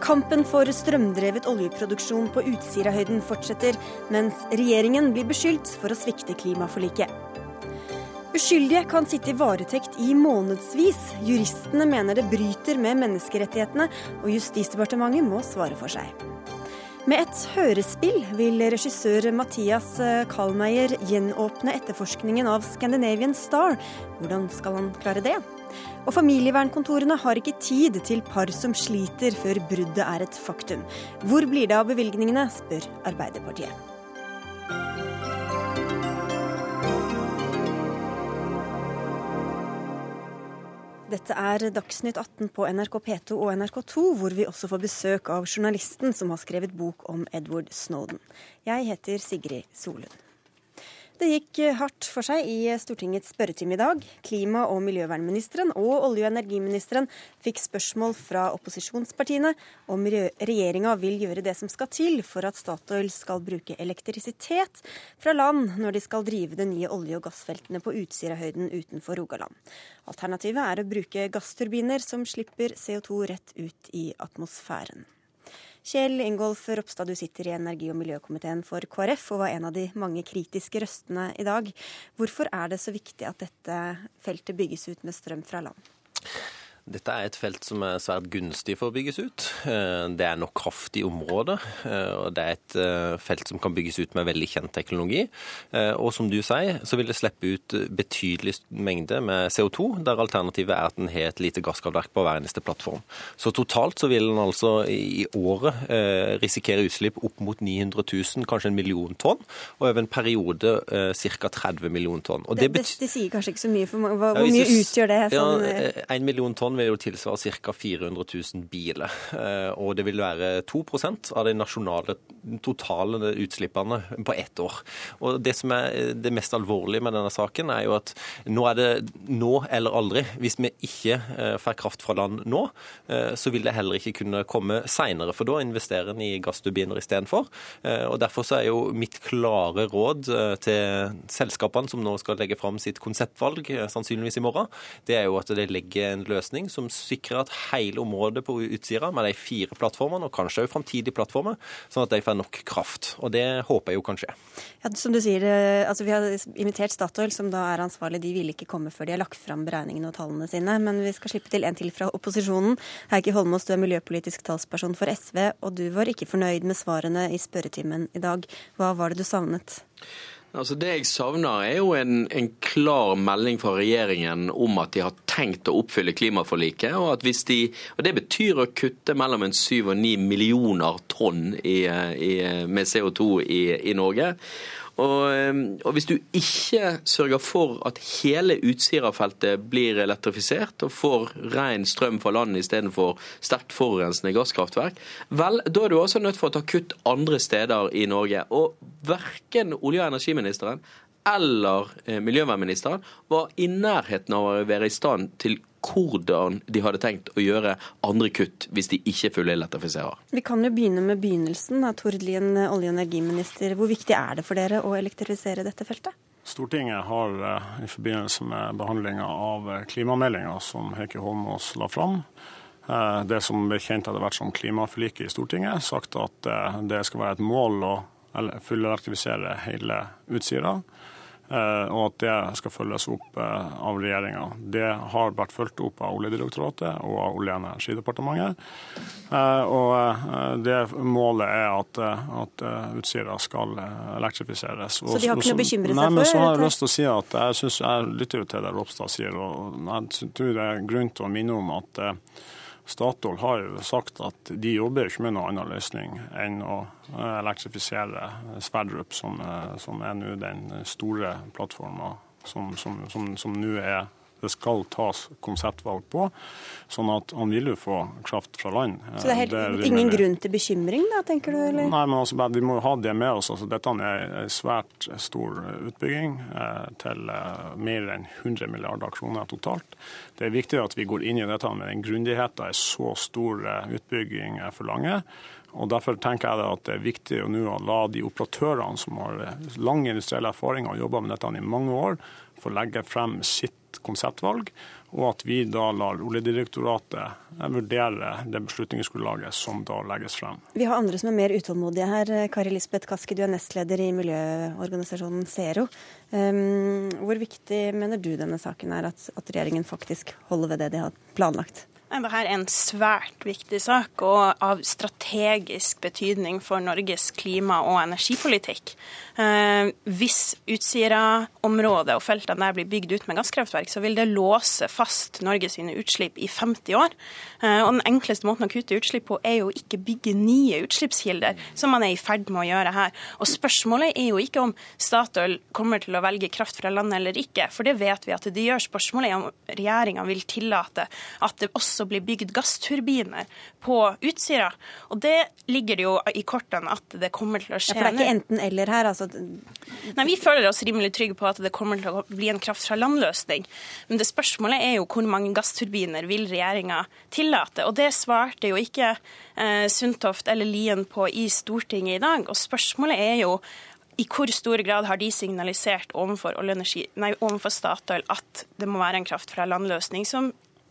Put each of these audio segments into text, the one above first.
Kampen for strømdrevet oljeproduksjon på Utsirahøyden fortsetter, mens regjeringen blir beskyldt for å svikte klimaforliket. Uskyldige kan sitte i varetekt i månedsvis. Juristene mener det bryter med menneskerettighetene, og Justisdepartementet må svare for seg. Med et hørespill vil regissør Mathias Kallmeier gjenåpne etterforskningen av Scandinavian Star. Hvordan skal han klare det? Og familievernkontorene har ikke tid til par som sliter før bruddet er et faktum. Hvor blir det av bevilgningene, spør Arbeiderpartiet. Dette er Dagsnytt 18 på NRK P2 og NRK2, hvor vi også får besøk av journalisten som har skrevet bok om Edward Snowden. Jeg heter Sigrid Solund. Det gikk hardt for seg i Stortingets spørretime i dag. Klima- og miljøvernministeren og olje- og energiministeren fikk spørsmål fra opposisjonspartiene om regjeringa vil gjøre det som skal til for at Statoil skal bruke elektrisitet fra land når de skal drive de nye olje- og gassfeltene på Utsirahøyden utenfor Rogaland. Alternativet er å bruke gassturbiner som slipper CO2 rett ut i atmosfæren. Kjell Ingolf Ropstad, du sitter i energi- og miljøkomiteen for KrF og var en av de mange kritiske røstene i dag. Hvorfor er det så viktig at dette feltet bygges ut med strøm fra land? Dette er et felt som er svært gunstig for å bygges ut. Eh, det er nok kraft i området. Eh, og Det er et eh, felt som kan bygges ut med veldig kjent teknologi. Og som du sier, så vil det slippe ut betydelig mengde med CO2, der alternativet er at en har et lite gasskraftverk på hver eneste plattform. Så totalt så vil en altså i året risikere utslipp opp mot 900 000, kanskje en million tonn, og over en periode ca. 30 millioner tonn. Det, det, det, sier kanskje ikke så mye, for hvor, hvor mye utgjør det? Sånn, ja, en million tonn vil jo tilsvare ca. 400 000 biler. Eh, og det vil være 2% av de nasjonale totale utslippene på ett år. Og Det som er det mest alvorlige med denne saken, er jo at nå er det nå eller aldri. Hvis vi ikke eh, får kraft fra land nå, eh, så vil det heller ikke kunne komme seinere. For da investerer en i gassturbiner istedenfor. Og Derfor så er jo mitt klare råd til selskapene som nå skal legge fram sitt konseptvalg, sannsynligvis i morgen, det er jo at de legger en løsning som sikrer at hele området på Utsira, med de fire plattformene, og kanskje også framtidige plattformer, sånn at de får nok kraft. Og det håper jeg jo kan skje. Ja, som du sier, eh, altså Vi har invitert Statoil, som da er ansvarlig. De vil ikke komme før de har lagt fram beregningene og tallene sine. Men vi skal slippe til en til fra opposisjonen. Heikki Holmås, du er miljøpolitisk talsperson for SV, og du var ikke fornøyd med svarene i spørretimen i dag. Hva var det du savnet? Altså Det jeg savner, er jo en, en, klar melding fra regjeringen om at de har tenkt å oppfylle klimaforliket. Og, at hvis de, og det betyr å kutte mellom en 7 og 9 millioner tonn i, i, med CO2 i, i Norge. Og, og, Hvis du ikke sørger for at hele Utsira-feltet blir elektrifisert og får ren strøm fra land istedenfor sterkt forurensende gasskraftverk, vel, da er du også nødt for å ta kutt andre steder i Norge. Og verken olje- og energiministeren eller eh, miljøvernministeren var i nærheten av å være i stand til hvordan de hadde tenkt å gjøre andre kutt hvis de ikke fullelektrifiserer. Vi kan jo begynne med begynnelsen. Tord Lien, olje- og energiminister. Hvor viktig er det for dere å elektrifisere dette feltet? Stortinget har eh, i forbindelse med behandlinga av eh, klimameldinga som Heikki Holmås la fram, det som ble kjent etter hvert som klimaforliket i Stortinget, sagt at det skal være et mål å fullelektrifisere hele Utsira. Eh, og at det skal følges opp eh, av regjeringa. Det har vært fulgt opp av Oljedirektoratet og av Olje- og energidepartementet. Eh, og det målet er at, at Utsira skal elektrifiseres. Så de har ikke noe å bekymre seg for? Nei, men så har jeg lyst til å si at jeg, synes, jeg lytter jo til det Ropstad sier, og jeg tror det er grunn til å minne om at Statoil har jo sagt at de jobber ikke med noen annen løsning enn å eh, elektrifisere Sverdrup, som, eh, som er nå den store plattforma som, nå er det skal tas konseptvalg på. Sånn at han vil jo få kraft fra land. Så det er, helt, det er ingen grunn til bekymring, da, tenker du? Eller? Nei, men altså, vi må jo ha det med oss. Altså, dette er en svært stor utbygging eh, til eh, mer enn 100 milliarder kroner totalt. Det er viktig at vi går inn i dette med den grundigheten en så stor eh, utbygging forlanger. og Derfor tenker jeg at det er viktig å nå la de operatørene som har lang industriell erfaring og jobba med dette i mange år, få legge frem sitt konseptvalg, og at vi da lar Oljedirektoratet vurdere det beslutningsgrunnlaget som da legges frem. Vi har andre som er mer utålmodige her. Kari Lisbeth Kaski, du er nestleder i miljøorganisasjonen Zero. Um, hvor viktig mener du denne saken er, at, at regjeringen faktisk holder ved det de har planlagt? Dette er en svært viktig sak og av strategisk betydning for Norges klima- og energipolitikk. Eh, hvis Utsira-området og feltene der blir bygd ut med gasskraftverk, så vil det låse fast Norges utslipp i 50 år. Eh, og Den enkleste måten å kutte utslipp på er jo ikke bygge nye utslippskilder, som man er i ferd med å gjøre her. Og Spørsmålet er jo ikke om Statoil kommer til å velge kraft fra land eller ikke, for det vet vi at det gjør. Spørsmålet er om regjeringa vil tillate at det også også bli bygd gassturbiner på Utsira. Og det ligger det jo i kortene at det kommer til å skje. Ja, for det er ikke enten-eller her? altså? Nei, Vi føler oss rimelig trygge på at det kommer til å bli en kraft fra land-løsning. Men det spørsmålet er jo hvor mange gassturbiner vil regjeringa tillate? Og det svarte jo ikke eh, Sundtoft eller Lien på i Stortinget i dag. Og spørsmålet er jo i hvor stor grad har de signalisert overfor, overfor Statoil at det må være en kraft fra land-løsning som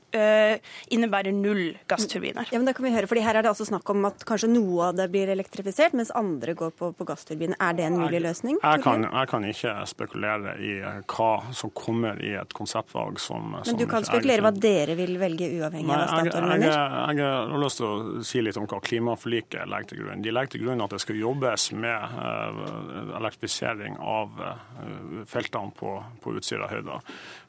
innebærer null gassturbiner. Ja, men det kan vi høre, fordi Her er det altså snakk om at kanskje noe av det blir elektrifisert, mens andre går på, på gassturbiner. Er det en mulig løsning? Jeg kan, jeg kan, ikke spekulere i hva som kommer i et konseptvalg som Men du kan spekulere hva dere vil velge, uavhengig av hva Statoil mener? Jeg, jeg, har lyst til å si litt om hva klimaforliket legger til grunn. De legger til grunn at det skal jobbes med uh, elektrifisering av feltene på, på Utsirahøyda.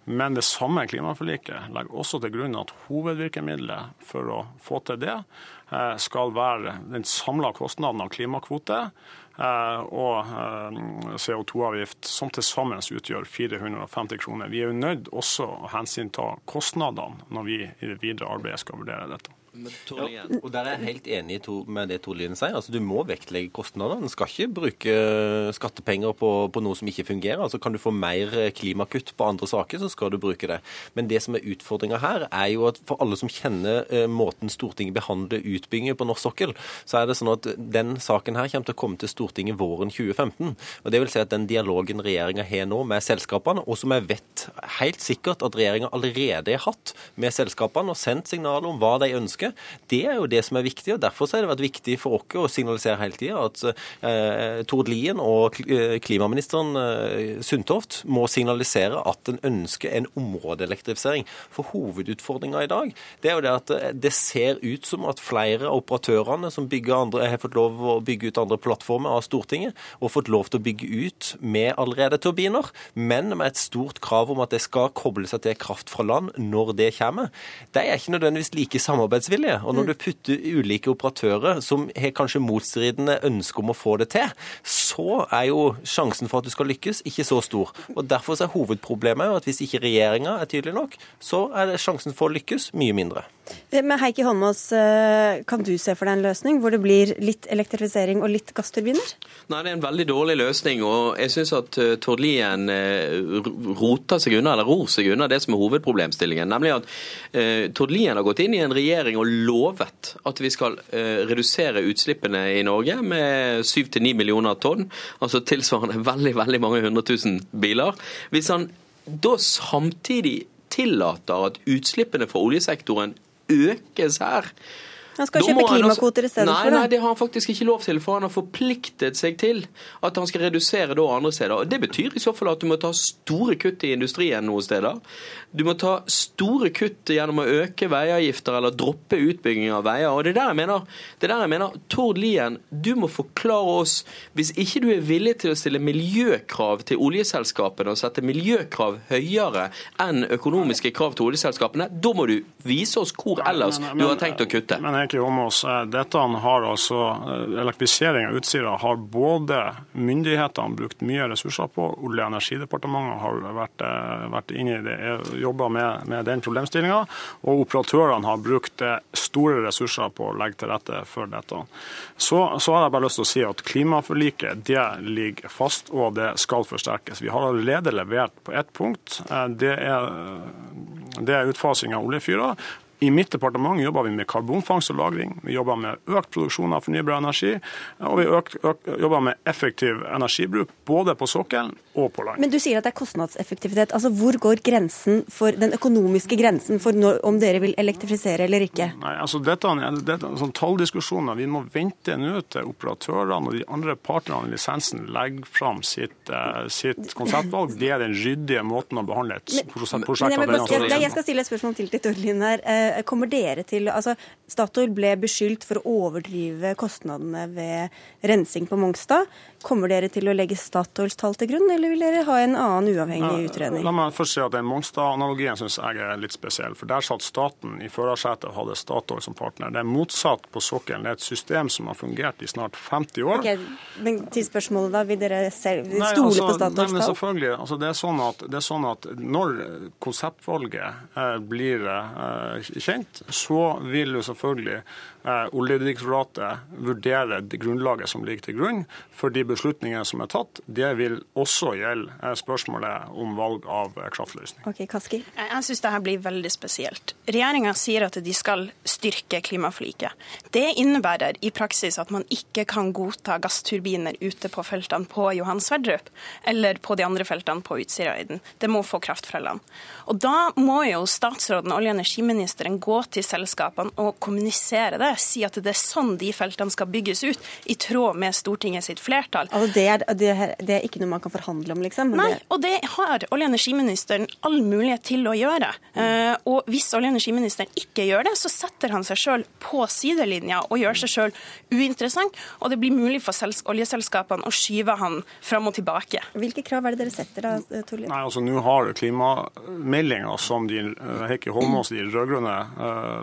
Men det samme klimaforliket legger også til grunn at hovedvirkemidlet for å få til det eh, skal være den samla kostnaden av klimakvote eh, og eh, CO2-avgift, som til sammen utgjør 450 kroner. Vi er jo nødt også å hensynta kostnadene når vi i det videre arbeidet skal vurdere dette. Ja, og Der er jeg helt enig med det Tord Lien sier. Altså, Du må vektlegge kostnadene. Du skal ikke bruke skattepenger på, på, noe som ikke fungerer. Altså, Kan du få mer klimakutt på andre saker, så skal du bruke det. Men det som er utfordringa her, er jo at for alle som kjenner uh, måten Stortinget behandler utbygginger på norsk sokkel, så er det sånn at den saken her kommer til å komme til Stortinget våren 2015. Og det vil si at den dialogen regjeringa har nå med selskapene, og som jeg vet helt sikkert at regjeringa allerede har hatt med selskapene og sendt signaler om hva de ønsker ønsker. Det er jo det som er viktig. og Derfor har det vært viktig for oss å signalisere hele tida at eh, Tord Lien og eh, klimaministeren eh, Sundtoft må signalisere at en ønsker en områdeelektrifisering. For hovedutfordringa i dag det er jo det at eh, det ser ut som at flere av operatørene som andre, har fått lov å bygge ut andre plattformer av Stortinget, og fått lov til å bygge ut med allerede turbiner, men med et stort krav om at det skal koble seg til kraft fra land når det kommer. De er ikke nødvendigvis like samarbeidsvillige samarbeidsvilje. Og når du putter ulike operatører som har kanskje motstridende ønske om å få det til, så er jo sjansen for at du skal lykkes, ikke så stor. Og Derfor er hovedproblemet at hvis ikke regjeringa er tydelig nok, så er sjansen for å lykkes mye mindre. Men Heikki Holmås, eh, kan du se for deg en løsning hvor det blir litt elektrifisering og litt gassturbiner? Nei, det er en veldig dårlig løsning. og Jeg syns at eh, Tord Lien roter seg unna, eller ror seg unna det som er hovedproblemstillingen. Nemlig at Tord Lien har gått inn i en regjering og lovet at vi skal uh, redusere utslippene i Norge med 7-9 millioner tonn. Altså tilsvarende veldig, veldig mange hundre tusen biler. Hvis han da samtidig tillater at utslippene fra oljesektoren økes her. Han skal kjøpe klimakvoter i stedet nei? Nei, det har han faktisk ikke lov til, for han har forpliktet seg til at han skal redusere da andre steder. Og Det betyr i så fall at du må ta store kutt i industrien noen steder. Du må ta store kutt gjennom å øke veiavgifter eller droppe utbygging av veier. Og det er der jeg mener, det er der jeg mener Tord Lien, du må forklare oss Hvis ikke du er villig til å stille miljøkrav til oljeselskapene og sette miljøkrav høyere enn økonomiske krav til oljeselskapene, da må du vise oss hvor ellers du har tenkt å kutte. Men Heikki om oss, dette har altså eh, Elektrifisering av Utsira har både myndighetene brukt mye ressurser på, Olje- og energidepartementet har vært, eh, vært inne i det jobba med, med, den problemstillinga. Og operatørene har brukt eh, store ressurser på å legge til rette for dette. Så, så har jeg bare lyst til å si at klimaforliket det ligger fast, og det skal forsterkes. Vi har allerede levert på ett punkt. Eh, det er, det er utfasing av oljefyrer. I mitt departement jobber vi med karbonfangst og -lagring. Vi jobber med økt produksjon av fornybar energi. Og vi økt, økt, jobber med effektiv energibruk både på sokkelen og på land. Men du sier at det er kostnadseffektivitet. Altså Hvor går grensen for den økonomiske grensen for når, om dere vil elektrifisere eller ikke? Nei, altså Dette, dette er sånn talldiskusjoner. Vi må vente nå til operatørene og de andre partnerne i lisensen legger fram sitt, uh, sitt konseptvalg. Det er den ryddige måten å behandle et prosjekt på Jeg, jeg, jeg skal stille et spørsmål til til Tordlien her. Uh, kommer dere til, altså Statoil ble beskyldt for å overdrive kostnadene ved rensing på Mongstad. Kommer dere til å legge Statoils tall til grunn, eller vil dere ha en annen uavhengig utredning? La meg først si at den Mongstad-analogien syns jeg er litt spesiell. For der satt staten i førersetet og hadde Statoil som partner. Det er motsatt på sokkelen. Det er et system som har fungert i snart 50 år. Okay, men til spørsmålet da, vil dere selv, stole altså, på Statoils tall? Selvfølgelig. Altså, det, er sånn at, det er sånn at når konseptvalget eh, blir eh, kjent, så vil jo selvfølgelig Oljedirektoratet vurderer det grunnlaget som ligger til grunn for de beslutningene som er tatt. Det vil også gjelde eh, spørsmålet om valg av eh, kraftløsning. Ok, Kaski? Jeg syns dette blir veldig spesielt. Regjeringa sier at de skal styrke klimaforliket. Det innebærer i praksis at man ikke kan godta gassturbiner ute på feltene på Johan Sverdrup eller på de andre feltene på Utsirahøyden. Det må få kraft fra land. Og da må jo statsråden, olje- og energiministeren, gå til selskapene og kommunisere det si at det er sånn de feltene skal bygges ut, i tråd med Stortinget sitt flertall. Altså det, er, det, er, det er ikke noe man kan forhandle om, liksom? Nei, og det har olje- og energiministeren all mulighet til å gjøre. Uh, og hvis olje- og energiministeren ikke gjør det, så setter han seg sjøl på sidelinja og gjør seg sjøl uinteressant, og det blir mulig for oljeselskapene å skyve han fram og tilbake. Hvilke krav er det dere setter da, Torlien? Nei, altså Nå har klimameldinga som de, eh, Heikki Holmås, de rød-grønne,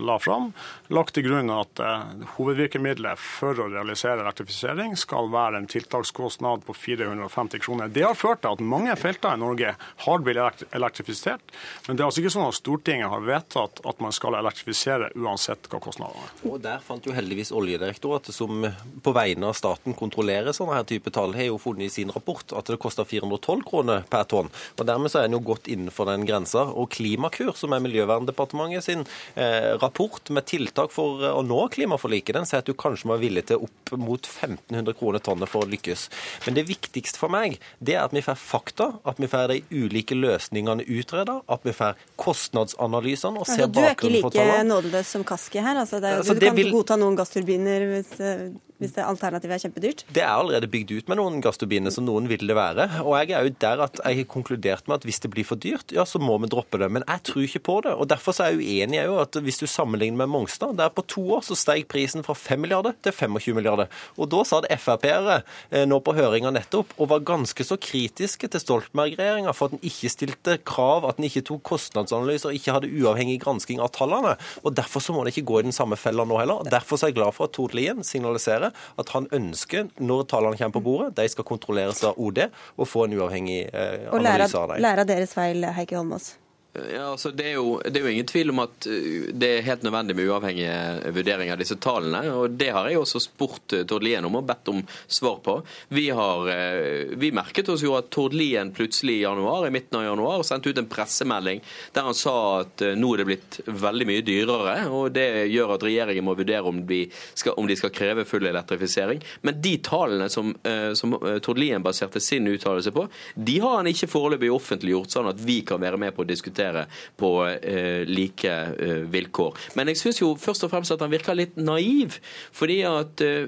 la fram, lagt til grunn at uh, hovedvirkemidlet for å realisere elektrifisering skal være en tiltakskostnad på 450 kroner. Det har ført til at mange felter i Norge har blitt elektrifisert. Men det er altså ikke sånn at Stortinget har vedtatt at man skal elektrifisere uansett hva kostnadene er. Og Der fant jo heldigvis Oljedirektoratet, som på vegne av staten kontrollerer sånne her type tall, har jo funnet i sin rapport at det koster 412 kroner per tonn. Og Dermed så er en jo godt innenfor den grensa. Og Klimakur, som er Miljøverndepartementet sin eh, rapport med tiltak for å nå klimaforliket, den sier at du kanskje må være villig til opp mot 1500 kroner tonnet for å lykkes. Men det viktigste for meg det er at vi får fakta, at vi får de ulike løsningene utreda, at vi får kostnadsanalysene og ser bakgrunnen for tallene. Du er ikke like nådeløs som Kaski her? Altså, det, altså, du kan vil... godta noen gassturbiner hvis eh, hvis det alternativet er kjempedyrt? Det er allerede bygd ut med noen gassturbiner, så noen vil det være. Og jeg er jo der at jeg har konkludert med at hvis det blir for dyrt, ja, så må vi droppe det. Men jeg tror ikke på det. Og derfor er jeg uenig i at hvis du sammenligner med Mongstad, der på to år så steg prisen fra 5 milliarder til 25 milliarder. Og da sa det Frp-ere eh, nå på høringa nettopp, og var ganske så kritiske til Stoltenberg-regjeringa for at den ikke stilte krav, at den ikke tok kostnadsanalyser ikke hadde uavhengig gransking av tallene. Og derfor så må det ikke gå i den samme fella nå heller. Derfor er jeg glad for at Tord Lien signaliserer at han ønsker, når tallene kommer på bordet, de skal kontrolleres av OD og få en uavhengig eh, analyse av dem. Og lære av deres feil, Heikki Holmås? Ja, altså det, er jo, det, er jo, ingen tvil om at uh, det er helt nødvendig med uavhengige vurderinger av disse tallene. og Det har jeg også spurt uh, Tord Lien om og bedt om svar på. Vi, har, uh, vi merket oss jo at Tord Lien plutselig i januar, i midten av januar sendte ut en pressemelding der han sa at nå er det blitt veldig mye dyrere. og Det gjør at regjeringen må vurdere om de skal, om de skal kreve full elektrifisering. Men de tallene som, som Tord Lien baserte sin uttalelse på, de har han ikke foreløpig offentliggjort, sånn at vi kan være med på å diskutere konkurrere på eh, like eh, vilkår. Men jeg syns jo først og fremst at han virker litt naiv. fordi at eh,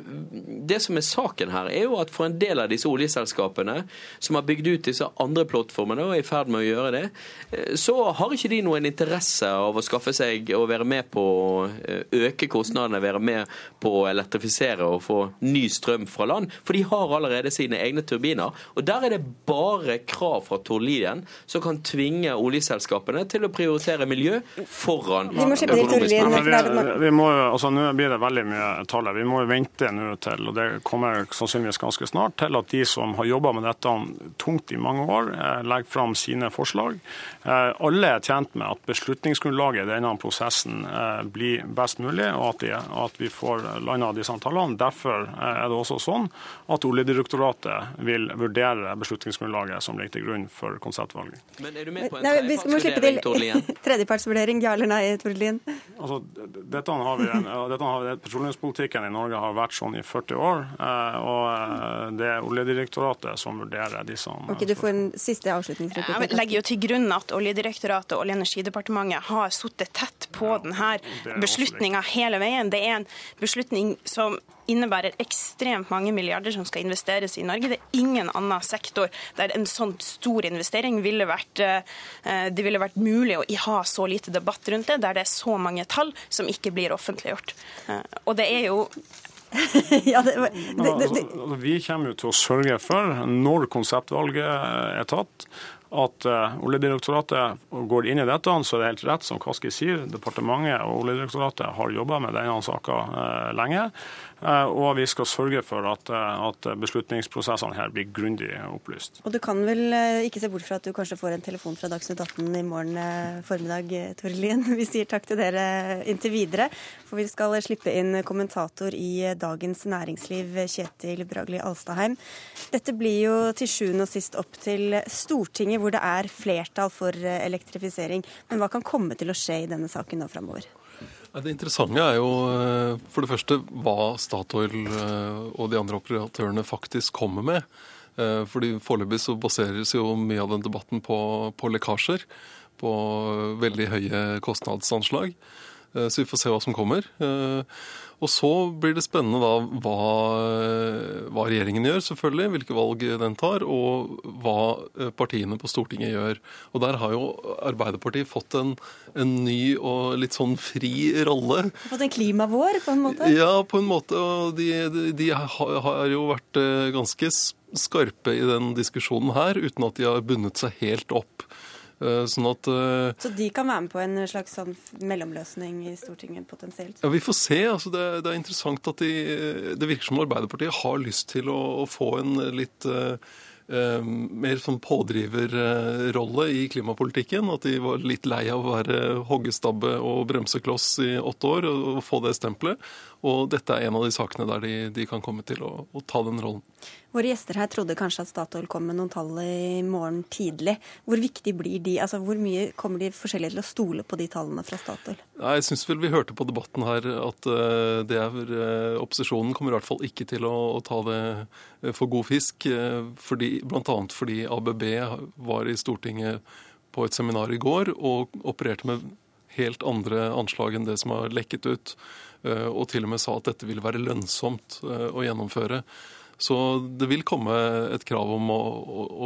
det som er saken her, er jo at for en del av disse oljeselskapene som har bygd ut disse andre plattformene og er i ferd med å gjøre det, eh, så har ikke de noen interesse av å skaffe seg og være med på å eh, øke kostnadene, være med på å elektrifisere og få ny strøm fra land. For de har allerede sine egne turbiner. Og der er det bare krav fra Torlien som kan tvinge oljeselskapene selskapene til å prioritere miljø foran økonomisk vi, må, altså, Nå blir det veldig mye tall. Vi må vente nå til, og det kommer sannsynligvis ganske snart, til at de som har jobba med dette tungt i mange år, eh, legger fram sine forslag. Eh, alle er tjent med at beslutningsgrunnlaget i denne prosessen eh, blir best mulig, og at, de, at vi får landa disse tallene. Derfor er det også sånn at Oljedirektoratet vil vurdere beslutningsgrunnlaget som ligger til grunn for konseptvalget. Men er du med på en, slippe til tredjepartsvurdering. Ja eller nei, Tord Lien? Altså, dette har vi, dette har vi, Petroleumspolitikken i Norge har vært sånn i 40 år. Eh, og eh, det er Oljedirektoratet som vurderer disse. Ok, Du får en siste avslutningsreplikk. Jeg legger jo til grunn at Oljedirektoratet og Olje- og energidepartementet har sittet tett på ja, denne beslutninga hele veien. Det er en beslutning som innebærer ekstremt mange milliarder som skal investeres i Norge. Det er ingen annen sektor der en sånn stor investering ville vært, eh, det ville vært mulig å ha så lite debatt rundt det, der det er så mange tall som ikke blir offentliggjort. Eh, og det er jo ja, det, det, det, altså, vi kommer jo til å sørge for, når konseptvalget er tatt, at uh, Oljedirektoratet går inn i dette, så er det helt rett som Kaski sier. Departementet og Oljedirektoratet har jobba med denne saka lenge. Uh, og vi skal sørge for at, at, beslutningsprosessene her blir grundig opplyst. Og Du kan vel ikke se bort fra at du kanskje får en telefon fra Dagsnytt 18 i morgen formiddag, Tore Lien. Vi sier takk til dere inntil videre. For vi skal slippe inn kommentator i Dagens Næringsliv, Kjetil Bragli Alstaheim. Dette blir jo til sjuende og sist opp til Stortinget hvor det er flertall for eh, elektrifisering. Men hva kan komme til å skje i denne saken nå framover? Det interessante er jo eh, for det første hva Statoil eh, og de andre operatørene faktisk kommer med. Fordi Foreløpig så baseres jo mye av den debatten på, på lekkasjer. På veldig høye kostnadsanslag. Så vi får se hva som kommer. Og så blir det spennende da hva, hva, regjeringen gjør, selvfølgelig, hvilke valg den tar, og hva eh, partiene på Stortinget gjør. Og der har jo Arbeiderpartiet fått en, en ny og litt sånn fri rolle. Fått en klimavår, på en måte? Ja, på en måte. Og de, de, de har, jo vært eh, ganske skarpe i den diskusjonen her, uten at de har bundet seg helt opp. Eh, sånn at, uh, så de kan være med på en slags sånn mellomløsning i Stortinget potensielt? Ja, Vi får se. Altså det, det, er interessant at de, det virker som Arbeiderpartiet har lyst til å, å få en litt uh, mer sånn pådriverrolle i klimapolitikken. At de var litt lei av å være hoggestabbe og bremsekloss i åtte år og, og få det stempelet. Og dette er en av de sakene der de, de kan komme til å, å, ta den rollen. Våre gjester her trodde kanskje at Statoil kom med noen tall i morgen tidlig. Hvor viktig blir de? Altså, Hvor mye kommer de forskjellige til å stole på de tallene fra Statoil? Jeg syns vel vi hørte på debatten her at uh, det er, uh, opposisjonen kommer i hvert fall ikke til å, å ta det uh, for god fisk. Fordi, blant annet fordi ABB var i Stortinget på et seminar i går og opererte med helt andre anslag enn det som har lekket ut. Eh, og til og med sa at dette ville være lønnsomt eh, å gjennomføre. Så det vil komme et krav om å,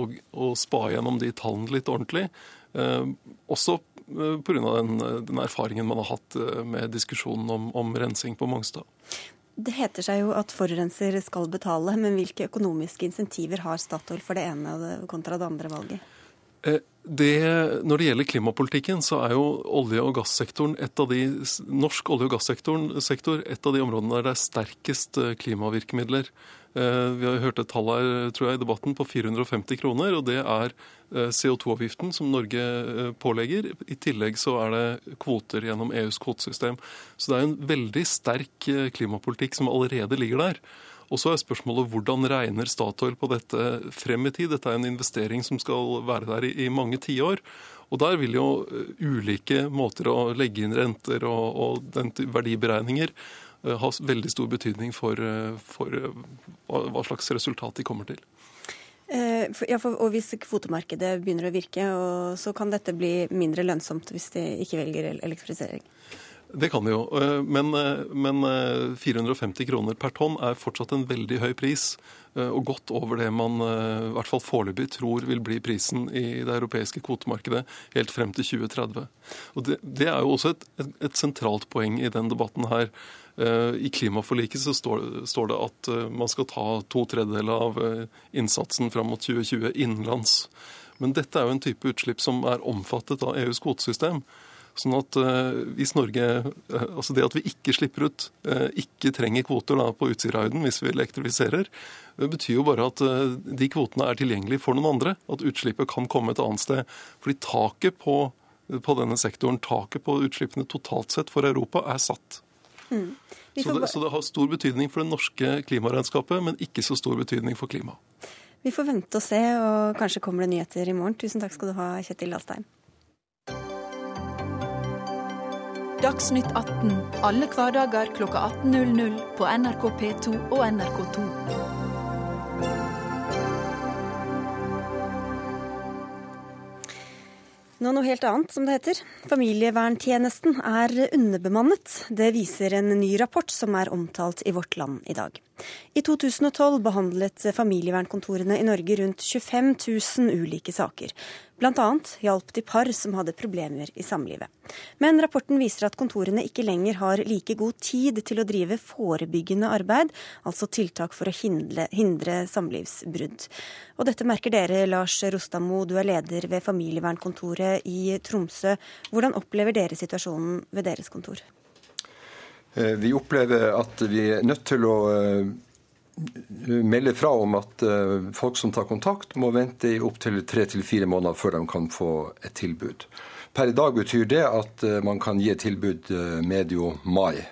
å, å spa gjennom de tallene litt ordentlig. Eh, også pga. Den, den erfaringen man har hatt med diskusjonen om, om rensing på Mongstad. Det heter seg jo at forurenser skal betale, men hvilke økonomiske insentiver har Statoil for det ene kontra det andre valget? Det, når det gjelder klimapolitikken, så er jo olje- og gassektoren et av de, norsk olje- og gassektor et av de områdene der det er sterkest eh, klimavirkemidler. Eh, vi har hørt et tall her tror jeg, i debatten på 450 kroner, og det er eh, CO2-avgiften som Norge pålegger. I tillegg så er det kvoter gjennom EUs kvotesystem. Så det er en veldig sterk klimapolitikk som allerede ligger der. Og så er spørsmålet hvordan regner Statoil på dette frem i tid? Dette er en investering som skal være der i, i mange tiår. Og der vil jo eh, ulike måter å legge inn renter og, og verdiberegninger ha veldig stor betydning for, uh, for uh, hva, slags resultat de kommer til. Ja, for, og Hvis kvotemarkedet begynner å virke, så kan dette bli mindre lønnsomt hvis de ikke velger elektrifisering? Det kan det jo. Eh, men, eh, men, 450 eh, kroner per tonn er fortsatt en veldig høy pris. Og godt over det man i hvert fall foreløpig tror vil bli prisen i det europeiske kvotemarkedet helt frem til 2030. Og Det, det er jo også et, et, et, sentralt poeng i den debatten her. I klimaforliket så står, det at man skal ta to tredjedeler av innsatsen fram mot 2020 innenlands. Men dette er jo en type utslipp som er omfattet av EUs kvotesystem. Sånn at hvis Norge Altså det at vi ikke slipper ut, ikke trenger kvoter da, på Utsirahøyden hvis vi elektrifiserer, det betyr jo bare at de kvotene er tilgjengelige for noen andre. At utslippet kan komme et annet sted. Fordi taket på, på denne sektoren, taket på utslippene totalt sett for Europa, er satt. Mm. Så, det, så, det, har stor betydning for det norske klimaregnskapet, men ikke så stor betydning for klimaet. Vi får vente og se, og kanskje kommer det nyheter i morgen. Tusen takk skal du ha, Kjetil Alstein. Dagsnytt 18 alle hverdager kl 18.00 på NRK P2 og NRK2. Nå noe helt annet, som det heter. Familieverntjenesten er underbemannet. Det viser en ny rapport som er omtalt i Vårt Land i dag. I 2012 behandlet familievernkontorene i Norge rundt 25 000 ulike saker. Bl.a. hjalp de par som hadde problemer i samlivet. Men rapporten viser at kontorene ikke lenger har like god tid til å drive forebyggende arbeid, altså tiltak for å hindre, hindre samlivsbrudd. Og dette merker dere, Lars Rostamo, du er leder ved familievernkontoret i Tromsø. Hvordan opplever dere situasjonen ved deres kontor? Eh, vi opplever at vi er nødt til å eh, melde fra om at eh, folk som tar kontakt, må vente i opptil tre til fire måneder før de kan få et tilbud. Per i dag betyr det at man kan gi et tilbud medio mai.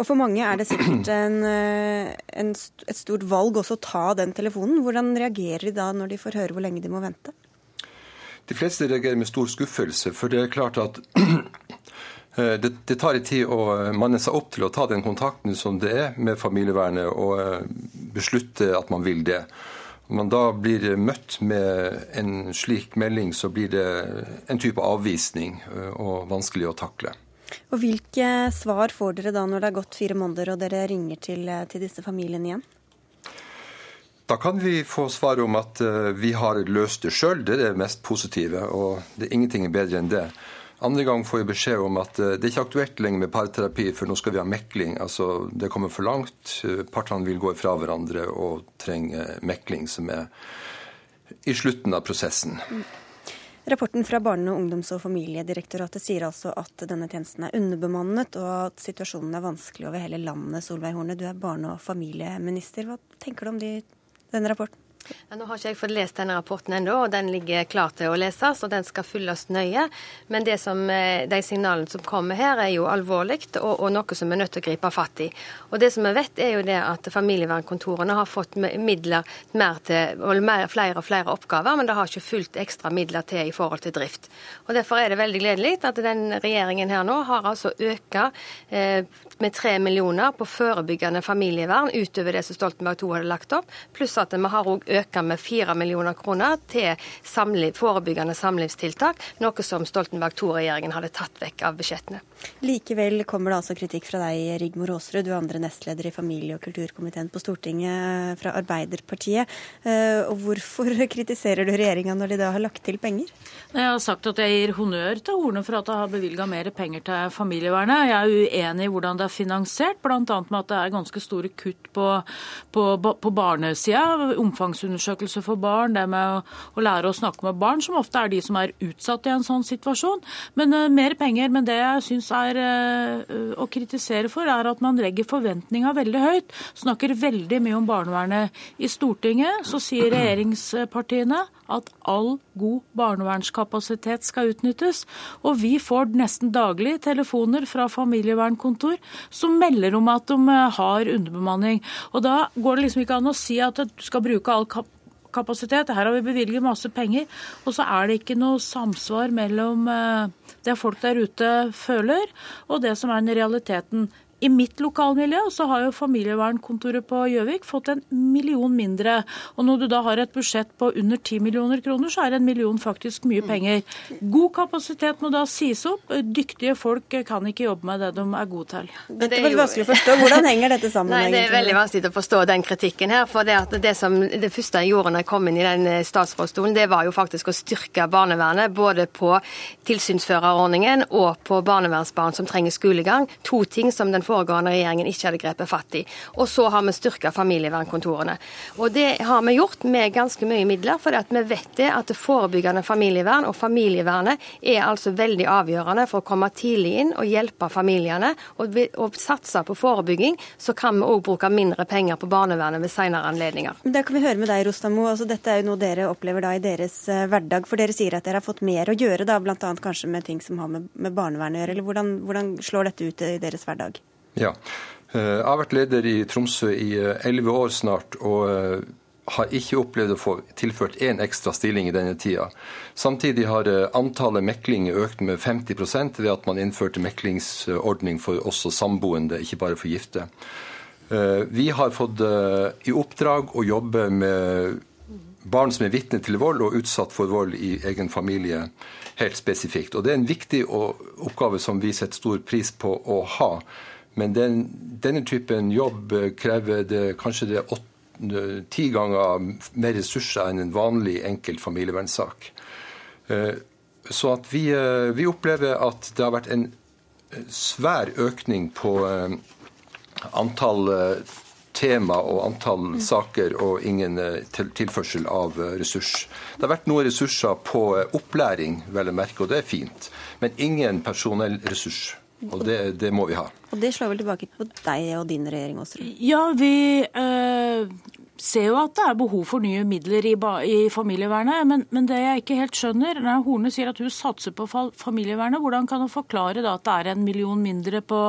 Og For mange er det sikkert en, en, et stort valg også å ta den telefonen. Hvordan reagerer de da når de får høre hvor lenge de må vente? De fleste reagerer med stor skuffelse, for det er klart at det, det, tar litt tid å eh, manne seg opp til å ta den kontakten som det er med familievernet, og eh, beslutte at man vil det. Når man da blir møtt med en slik melding, så blir det en type avvisning og vanskelig å takle. Og Hvilke svar får dere da når det har gått fire måneder og dere ringer til, til disse familiene igjen? Da kan vi få svar om at vi har løst det sjøl. Det er det mest positive, og det er ingenting bedre enn det. Andre gang får vi beskjed om at eh, det er ikke aktuelt lenger med parterapi, for nå skal vi ha mekling. Altså, det kommer for langt. Partene vil gå fra hverandre og trenger mekling, som er i slutten av prosessen. Rapporten fra Barne-, ungdoms- og familiedirektoratet sier altså at denne tjenesten er underbemannet, og at situasjonen er vanskelig over hele landet. Solveig Horne, du er barne- og familieminister. Hva tenker du om de, denne rapporten? Ja, nå har ikke jeg fått lest denne rapporten ennå, og den ligger klar til å leses. og Den skal fylles nøye. Men som, eh, de signalene som kommer her, er jo alvorlig og, og, noe som vi er nødt til å gripe fatt i. Og Det som vi vet, er jo det at familievernkontorene har fått midler mer til, mer, flere og flere oppgaver, men det har ikke fulgt ekstra midler til i forhold til drift. Og Derfor er det veldig gledelig at den regjeringen her nå har altså økt eh, med tre millioner på forebyggende familievern utover det som Stoltenberg II hadde lagt opp, pluss at vi har òg øke med 4 millioner kroner til samliv, forebyggende samlivstiltak, noe som Stoltenberg II-regjeringen hadde tatt vekk av budsjettene. Likevel kommer det altså kritikk fra deg, Rigmor Aasrud, du er andre nestleder i familie- og kulturkomiteen på Stortinget fra Arbeiderpartiet. Eh, og hvorfor kritiserer du regjeringa når de da har lagt til penger? Jeg har sagt at jeg gir honnør til Horne for at de har bevilga mer penger til familievernet. Jeg er uenig i hvordan det er finansiert, bl.a. med at det er ganske store kutt på, på, på barnesida. Omfangsundersøkelse for barn, det med å, å, lære å snakke med barn, som ofte er de som er utsatt i en sånn situasjon. Men uh, mer penger. Men det jeg syns er uh, å kritisere for, er at man legger forventninga veldig høyt. Snakker veldig mye om barnevernet i Stortinget. Så sier regjeringspartiene at all god barnevernskapasitet skal utnyttes. Og vi får nesten daglig telefoner fra familievernkontor som melder om at de eh, har underbemanning. Og da går det liksom ikke an å si at du skal bruke all kapasitet. Her har vi bevilget masse penger, og så er det ikke noe samsvar mellom eh, det folk der ute føler, og det som er den realiteten. I mitt lokalmiljø så har jo familievernkontoret på Gjøvik fått en million mindre. Og når du da har et budsjett på under 10 millioner kroner, så er en million faktisk mye penger. God kapasitet må da sies opp. Dyktige folk kan ikke jobbe med det de er gode til. Dette veldig vanskelig å forstå. Hvordan henger dette sammen? Nei, Det er veldig vanskelig å forstå den kritikken her. For det, det, som, det første jeg gjorde når jeg kom inn i den eh, statsrådsstolen, det var jo faktisk å styrke barnevernet. Både på tilsynsførerordningen og på barnevernsbarn som trenger skolegang. To ting som den foregående regjeringen ikke hadde grepet fatt i. Og så har vi styrka familievernkontorene. Og det har vi gjort med ganske mye midler, for vi vet det at det forebyggende familievern og familievernet er altså veldig avgjørende for å komme tidlig inn og hjelpe familiene. Og, og satse på forebygging, så kan vi òg bruke mindre penger på barnevernet ved senere anledninger. Da kan vi høre med deg, Rostamo. Altså, dette er jo noe dere opplever da i deres uh, hverdag. For dere sier at dere har fått mer å gjøre, da, bl.a. kanskje med ting som har med, med barnevernet å gjøre. Eller hvordan, hvordan slår dette ut i deres hverdag? Ja. Eh, jeg har vært leder i Tromsø i eh, elleve år snart. og eh, har ikke opplevd å få tilført én ekstra stilling i denne tida. Samtidig har antallet meklinger økt med 50% ved at man innførte meklingsordning for også samboende, ikke bare for gifte. Vi har fått i oppdrag å jobbe med barn som er vitne til vold og utsatt for vold i egen familie, helt spesifikt. Og Det er en viktig oppgave som vi setter stor pris på å ha. Men den, denne typen jobb krever det, kanskje det åtte ti ganger mer ressurser enn en vanlig enkelt familievernsak. Eh, så at vi, eh, vi, opplever at det har vært en eh, svær økning på antall tema og antall mm. saker og ingen tilførsel av ressurs. Det har vært noen ressurser på opplæring, vel å merke, og det er fint. Men ingen personell ressurs. Og det, det, må vi ha. Og det slår vel tilbake på deg og din regjering også? Ja, vi øh, ser jo at det er behov for nye midler i, i familievernet. Men, men, det jeg ikke helt skjønner, når Horne sier at hun satser på familievernet, hvordan kan hun forklare da at det er en million mindre på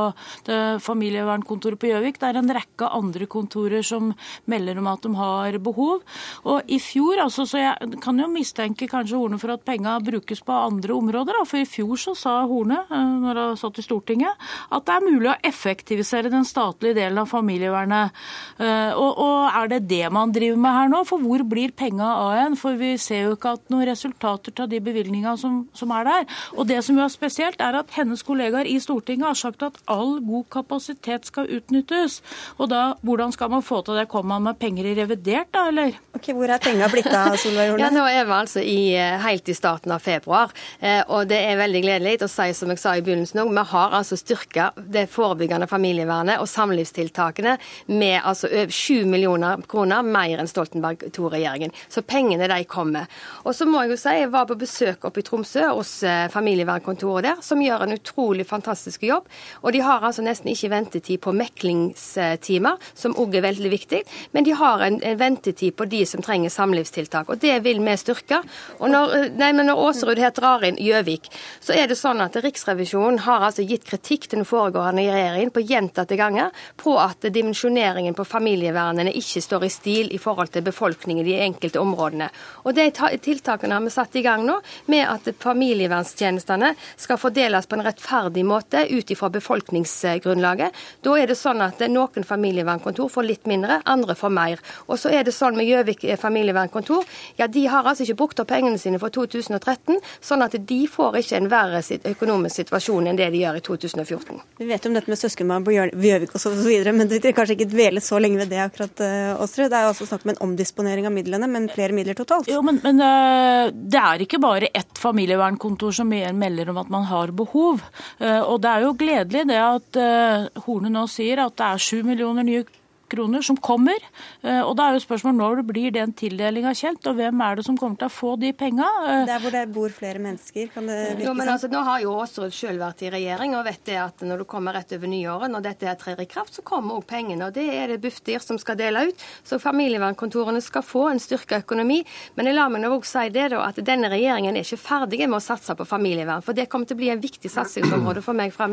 familievernkontoret på Gjøvik? Det er en rekke andre kontorer som melder om at de har behov. Og i fjor, altså, så jeg kan jo mistenke kanskje Horne for at penga brukes på andre områder. Da. For i fjor så sa Horne, eh, når hun satt i Stortinget, at det er mulig å effektivisere den statlige delen av familievernet. Eh, og, og er det det det man driver med her nå? For hvor blir penga av en? For vi ser jo ikke at noen resultater av de bevilgningene som, som, er der. Og det som jo er spesielt, er at hennes kollegaer i Stortinget har sagt at all god kapasitet skal utnyttes. Og da, hvordan skal man få til det? Kommer man med penger i revidert, da, eller? Ok, Hvor er penga blitt av, Solveig Horne? Ja, nå er vi altså i, eh, helt i starten av februar, eh, og det er veldig gledelig å si, som jeg sa i begynnelsen òg, vi har altså styrka det forebyggende familievernet og samlivstiltakene med altså over 7 millioner kroner kroner mer enn Stoltenberg II-regjeringen. Så pengene de kommer. Og så må jeg jo si, jeg var på besøk oppe i Tromsø hos eh, familievernkontoret der, som gjør en utrolig fantastisk jobb. Og de har altså nesten ikke ventetid på meklingstimer, som òg er veldig viktig. Men de har en, en, ventetid på de som trenger samlivstiltak. Og det vil vi styrke. Og når, eh, nei, men når Aasrud her drar inn Gjøvik, så er det sånn at Riksrevisjonen har altså gitt kritikk til den foregående regjeringen på gjentatte ganger på at dimensjoneringen på familievernene ikke står i stil i forhold til befolkningen i de enkelte områdene. Og De tiltakene har vi satt i gang nå, med at familievernstjenestene skal fordeles på en rettferdig måte ut ifra befolkningsgrunnlaget. Da er det sånn at noen familievernkontor får litt mindre, andre får mer. Og så er det sånn med Gjøvik familievernkontor, ja de har altså ikke brukt opp pengene sine for 2013, sånn at de får ikke en verre økonomisk situasjon enn det de gjør i 2014. Vi vet om dette med søskenbarn på Gjøvik osv., men vi vil kanskje ikke dvele så lenge ved det akkurat, Åsrud? Det er også snakk om en omdisponering av midlene, men flere midler totalt. Jo, men, men eh, det er ikke bare ett familievernkontor som melder om at man har behov. Eh, og det er jo gledelig det at eh, Horne nå sier at det er sju millioner nye kroner som kommer. Eh, og da er jo spørsmålet når blir den tildelinga kjent, og hvem er det som kommer til å få de penga? Eh, Der hvor det bor flere mennesker, kan det virke sånn? Altså, nå har jo Aasrud selv vært i regjering og vet det at når du kommer rett over nyåret, når dette her trer i kraft, så kommer òg pengene. og Det er det Bufdir som skal dele ut. Så familievernkontorene skal få en styrka økonomi. Men jeg lar meg òg si det da, at denne regjeringen er ikke ferdig med å satse på familievern. For det kommer til å bli en viktig satsingsområde for meg framover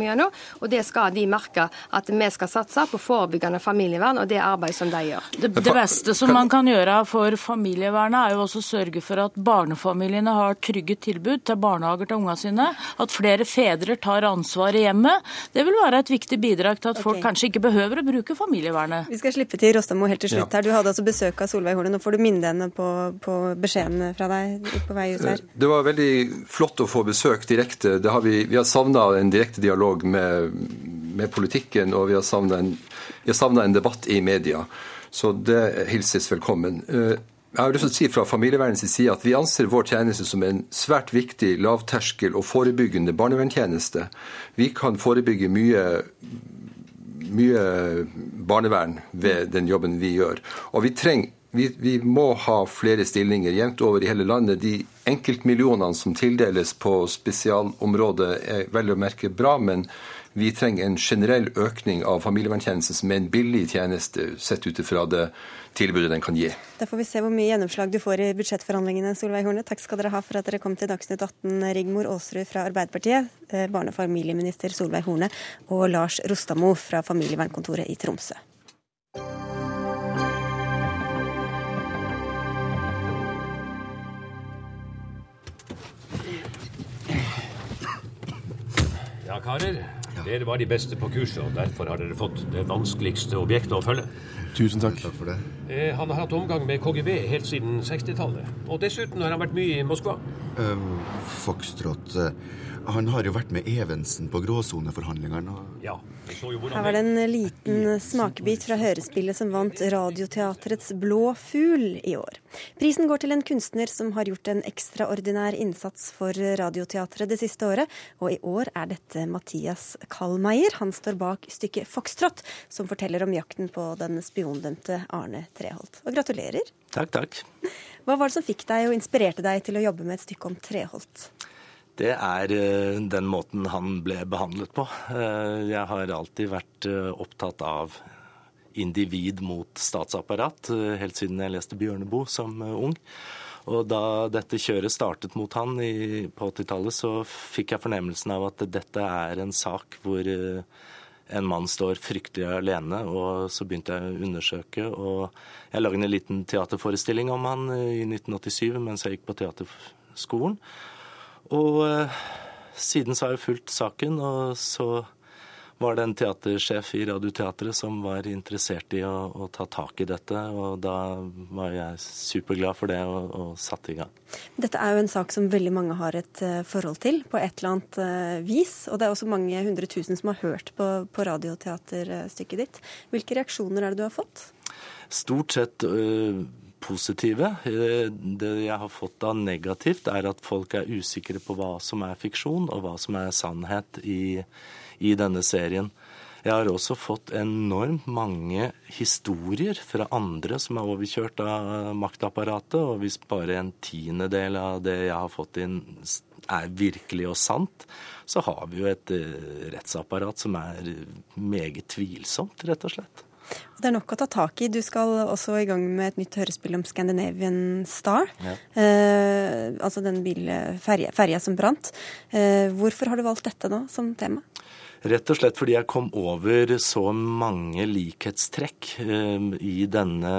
og det skal de merke at vi skal satse på forebyggende familievern og det arbeidet som de gjør. Det, det, beste som man kan gjøre for familievernet, er jo også å sørge for at barnefamiliene har trygge tilbud til barnehager til ungene sine. At flere fedre tar ansvar i hjemmet. Det vil være et viktig bidrag til at okay. folk kanskje ikke behøver å bruke familievernet. Vi skal slippe til Rostamo helt til slutt her. Du hadde altså besøk av Solveig Horne. Nå får du minne henne på, på beskjedene fra deg på vei ut her. Det var veldig flott å få besøk direkte. Har vi, vi har savna en direkte dialog med, med politikken, og vi har savna en jeg savna en debatt i media, så det hilses velkommen. Eh, jeg har lyst til å si fra familievernets side at Vi anser vår tjeneste som en svært viktig lavterskel og forebyggende barnevernstjeneste. Vi kan forebygge mye, mye barnevern ved den jobben vi gjør. Og vi, treng, vi, vi må ha flere stillinger jevnt over i hele landet. De enkeltmillionene som tildeles på spesialområdet er vel å merke bra, men vi trenger en generell økning av familieverntjenesten som er en billig tjeneste sett ut ifra det tilbudet den kan gi. Da får vi se hvor mye gjennomslag du får i budsjettforhandlingene, Solveig Horne. Takk skal dere ha for at dere kom til Dagsnytt 18, Rigmor Aasrud fra Arbeiderpartiet, eh, barne- og familieminister Solveig Horne og Lars Rostamo fra familievernkontoret i Tromsø. Ja, karer. Dere var de beste på kurset, og derfor har dere fått det vanskeligste objektet å følge. Tusen takk. Takk for det. Eh, han har hatt omgang med KGB helt siden 60-tallet. Og dessuten har han vært mye i Moskva. Um, Foxtrot uh, Han har jo vært med Evensen på gråsoneforhandlingene. Ja, her var det en liten smakebit fra hørespillet som vant Radioteatrets Blå fugl i år. Prisen går til en kunstner som har gjort en ekstraordinær innsats for Radioteatret det siste året, og i år er dette Mathias Kallmeier. Han står bak stykket 'Foxtrot', som forteller om jakten på den spiondømte Arne Treholt. Og gratulerer. Takk, takk. Hva var det som fikk deg og inspirerte deg til å jobbe med et stykke om Treholt? Det er eh, den måten han ble behandlet på. Eh, jeg har alltid vært eh, opptatt av individ mot statsapparat, helt siden jeg leste Bjørneboe som ung. Og da dette kjøret startet mot han på 80-tallet, så fikk jeg fornemmelsen av at dette er en sak hvor en mann står fryktelig alene, og så begynte jeg å undersøke. Og jeg lagde en liten teaterforestilling om han i 1987 mens jeg gikk på teaterskolen. Og eh, siden så har jeg fulgt saken, og så var det en teatersjef i Radioteatret som var interessert i å, å, ta tak i dette. Og da var jeg superglad for det og, og satte i gang. Dette er jo en sak som veldig mange har et uh, forhold til på et eller annet uh, vis. Og det er også mange hundre tusen som har hørt på, på radioteaterstykket ditt. Hvilke reaksjoner er det du har fått? Stort sett uh, positive. Eh, det jeg har fått av negativt, er at folk er usikre på hva som er fiksjon, og hva som er sannhet i, i denne serien. Jeg har også fått enormt mange historier fra andre som er overkjørt av maktapparatet, og hvis bare en tiendedel av det jeg har fått inn er virkelig og sant, så har vi jo et eh, rettsapparat som er meget tvilsomt, rett og slett. Det er nok å ta tak i. Du skal også i gang med et nytt hørespill om Scandinavian Star. Ja. Eh, altså den ferja som brant. Eh, hvorfor har du valgt dette nå som tema? Rett og slett fordi jeg kom over så mange likhetstrekk eh, i denne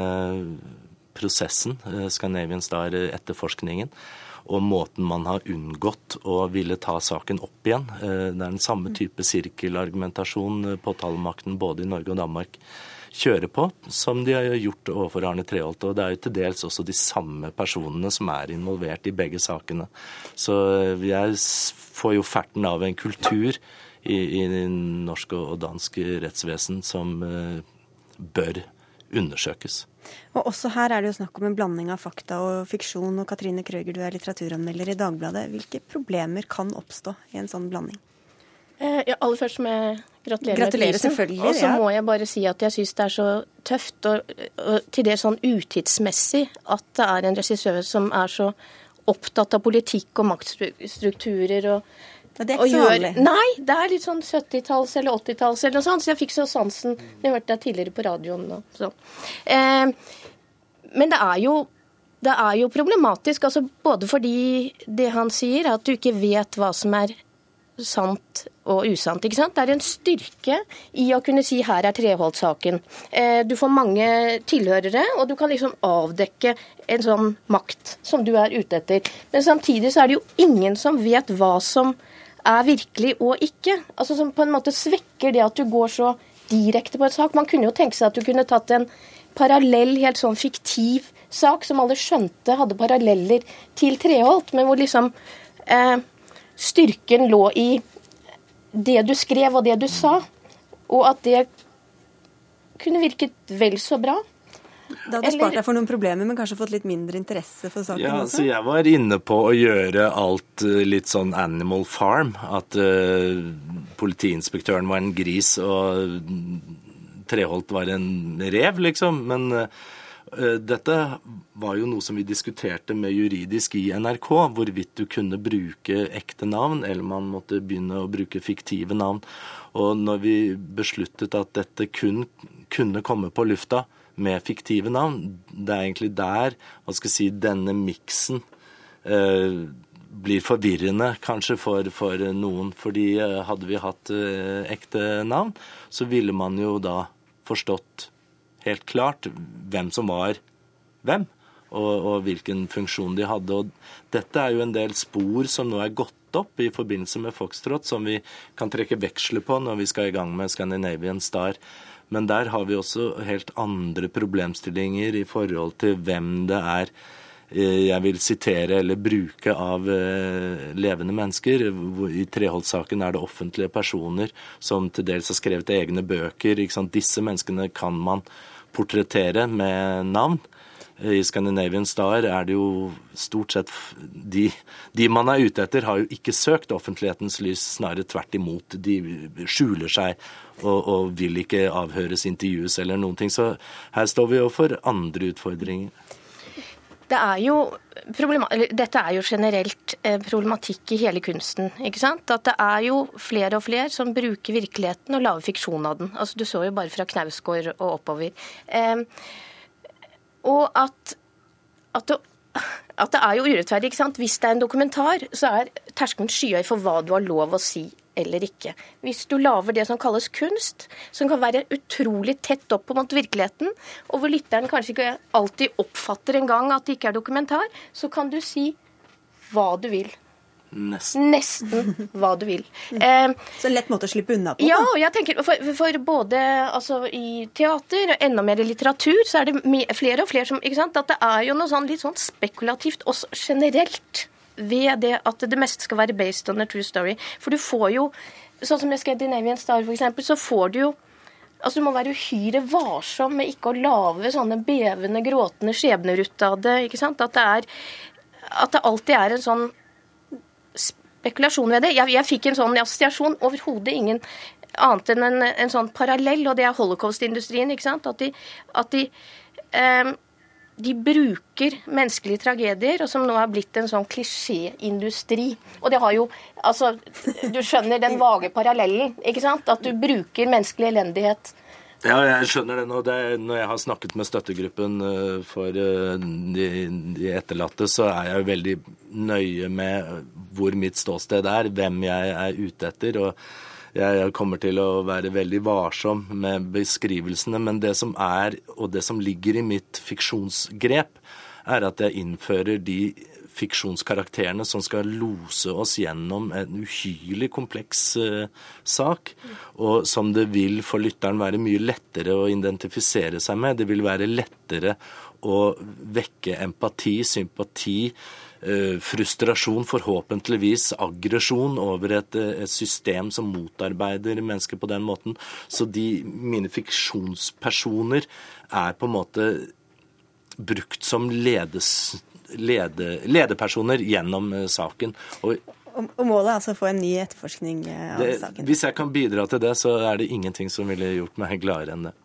prosessen, eh, Scandinavian Star-etterforskningen og måten man har unngått å ville ta saken opp igjen. Eh, det er den samme type sirkelargumentasjon påtalemakten både i Norge og Danmark kjøre på, som de har gjort overfor Arne Treholt. Og det er jo til dels også de samme personene som er involvert i begge sakene. Så eh, jeg får jo ferten av en kultur i, i norsk og dansk rettsvesen som uh, bør undersøkes. Og også her er det jo snakk om en blanding av fakta og fiksjon. Og Katrine Krøger, du er litteraturanmelder i Dagbladet. Hvilke problemer kan oppstå i en sånn blanding? Eh, ja, aller først må jeg gratulere, gratulerer med prisen. Og så må jeg bare si at jeg syns det er så tøft og, og til det sånn utidsmessig at det er en regissør som er så opptatt av politikk og maktstrukturer og det er ikke så vanlig. Nei, det er litt sånn 70-talls- eller 80-talls eller noe sånt, så jeg fikk så sansen. Jeg hørte deg tidligere på radioen. Eh, men det er jo det er jo problematisk, altså både fordi det han sier, at du ikke vet hva som er sant og usant. ikke sant? Det er en styrke i å kunne si her er Treholt-saken. Eh, du får mange tilhørere, og du kan liksom avdekke en sånn makt som du er ute etter. Men samtidig så er det jo ingen som vet hva som er virkelig og ikke. Altså Som på en måte svekker det at du går så direkte på et sak. Man kunne jo tenke seg at du kunne tatt en parallell, helt sånn fiktiv sak som alle skjønte hadde paralleller til Treholt, men hvor liksom eh, styrken lå i det du skrev og det du sa, og at det kunne virket vel så bra. Da hadde du spart deg for noen problemer, men kanskje fått litt mindre interesse for saken ja, også? Så jeg var inne på å gjøre alt eh, litt sånn Animal Farm. At uh, politiinspektøren var en gris og Treholt var en rev, liksom. Men uh, dette var jo noe som vi diskuterte med juridisk i NRK, hvorvidt du kunne bruke ekte navn, eller man måtte begynne å bruke fiktive navn. Og når vi besluttet at dette kun kunne komme på lufta med fiktive navn, det er egentlig der hva skal jeg si, denne miksen eh, blir forvirrende kanskje for, for, noen. Fordi eh, hadde vi hatt eh, ekte navn, så ville man jo da forstått helt klart hvem som var hvem. og, og hvilken funksjon de hadde. Og dette er jo en del spor som nå er gått opp i forbindelse med Foxtrot, som vi kan trekke veksler på når vi skal i gang med Scandinavian Star. Men der har vi også helt andre problemstillinger i forhold til hvem det er jeg vil sitere eller bruke av eh, levende mennesker. I Treholt-saken er det offentlige personer som til dels har skrevet egne bøker. Disse menneskene kan man portrettere med navn. I Scandinavian Star er det jo stort sett de, de, man er ute etter, har jo ikke søkt offentlighetens lys, snarere tvert imot. De skjuler seg og, og vil ikke avhøres, intervjues eller noen ting. Så her står vi overfor andre utfordringer. Det er jo dette er jo generelt eh, problematikk i hele kunsten. ikke sant? At det er jo flere og flere som bruker virkeligheten og lager fiksjon av den. Altså, Du så jo bare fra Knausgård og oppover. Eh, og at, at, det, at, det, er jo urettferdig. ikke sant? Hvis det er en dokumentar, så er terskelen skyhøy for hva du har lov å si eller ikke. Hvis du lager det som kalles kunst, som kan være utrolig tett opp mot virkeligheten, og hvor lytteren kanskje ikke alltid oppfatter engang at det ikke er dokumentar, så kan du si hva du vil. Nesten. Nesten hva du vil. Eh, så en lett måte å slippe unna på? Ja, jeg tenker for, for både altså, i teater og enda mer i litteratur, så er det flere og flere som ikke sant, At det er jo noe sånn litt sånn spekulativt også generelt ved det at det meste skal være based on a true story. For du får jo, sånn som i Scandinavian Star f.eks., så får du jo Altså, Du må være uhyre varsom med ikke å lage sånne bevende, gråtende skjebner ut av det. ikke sant? At det, er, at det alltid er en sånn spekulasjon ved det. Jeg, jeg fikk en sånn assosiasjon, overhodet ingen annet enn en, en, sånn parallell, og det er holocaust-industrien. ikke sant? At de, at de, um, de bruker menneskelige tragedier, og som nå er blitt en sånn klisjéindustri. Og det har jo Altså, du skjønner den vage parallellen, ikke sant? At du bruker menneskelig elendighet ja, jeg skjønner det nå. Det er, når jeg har snakket med støttegruppen eh, for eh, de, de, etterlatte, så er jeg veldig nøye med hvor mitt ståsted er, hvem jeg er ute etter. og Jeg kommer til å være veldig varsom med beskrivelsene. Men det som er, og det som ligger i mitt fiksjonsgrep, er at jeg innfører de fiksjonskarakterene som skal lose oss gjennom en uhyrlig kompleks uh, sak, og som det vil for lytteren være mye lettere å identifisere seg med. Det vil være lettere å vekke empati, sympati, frustrasjon, forhåpentligvis aggresjon over et, et, system som motarbeider mennesker på den måten. Så de, mine fiksjonspersoner er på en måte brukt som ledes lede, lederpersoner gjennom eh, saken. Og, og målet er altså å få en ny etterforskning eh, av det, saken? Hvis jeg kan bidra til det, så er det ingenting som ville gjort meg gladere enn det.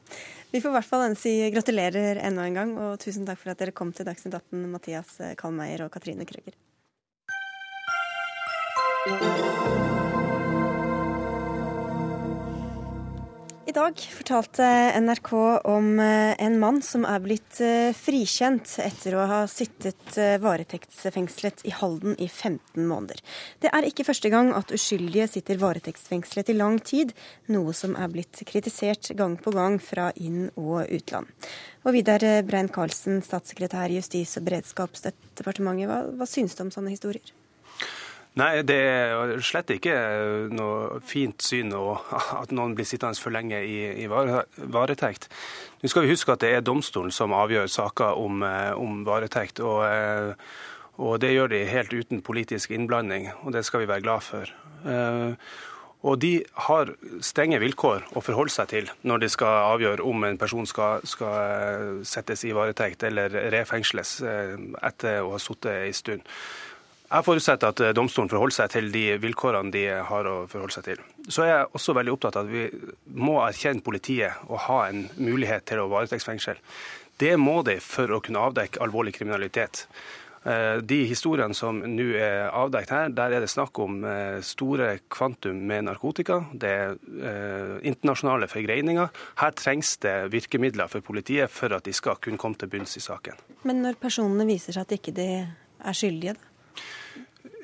Vi får i hvert fall si gratulerer enda en gang, og tusen takk for at dere kom til Dagsnytt 18, Mathias Kalmeier og Katrine Krøger. I dag fortalte NRK om eh, en mann som er blitt eh, frikjent etter å ha sittet eh, varetektsfengslet i Halden i 15 måneder. Det er ikke første gang at uskyldige sitter varetektsfengslet i lang tid, noe som er blitt kritisert gang på gang fra inn- og utland. Og Vidar Brein-Karlsen, statssekretær i Justis- og beredskapsdepartementet, hva, hva synes du om sånne historier? Nei, det er slett ikke noe fint syn at noen blir sittende for lenge i, i varetekt. Nå skal vi huske at det er domstolen som avgjør saker om, eh, om varetekt. Og, eh, og, det gjør de helt uten politisk innblanding, og det skal vi være glad for. Eh, og de har strenge vilkår å forholde seg til når de skal avgjøre om en person skal, skal settes i varetekt eller refengsles etter å ha sittet en stund. Jeg forutsetter at eh, domstolen forholder seg til de vilkårene de har å forholde seg til. Så er jeg også veldig opptatt av at vi må erkjenne politiet og ha en mulighet til å varetektsfengsel. Det må de for å kunne avdekke alvorlig kriminalitet. Eh, de historiene som nå er avdekket her, der er det snakk om eh, store kvantum med narkotika. Det er internasjonale forgreininger. Her trengs det virkemidler for politiet for at de skal kunne komme til bunns i saken. Men når personene viser seg at ikke de er skyldige, da?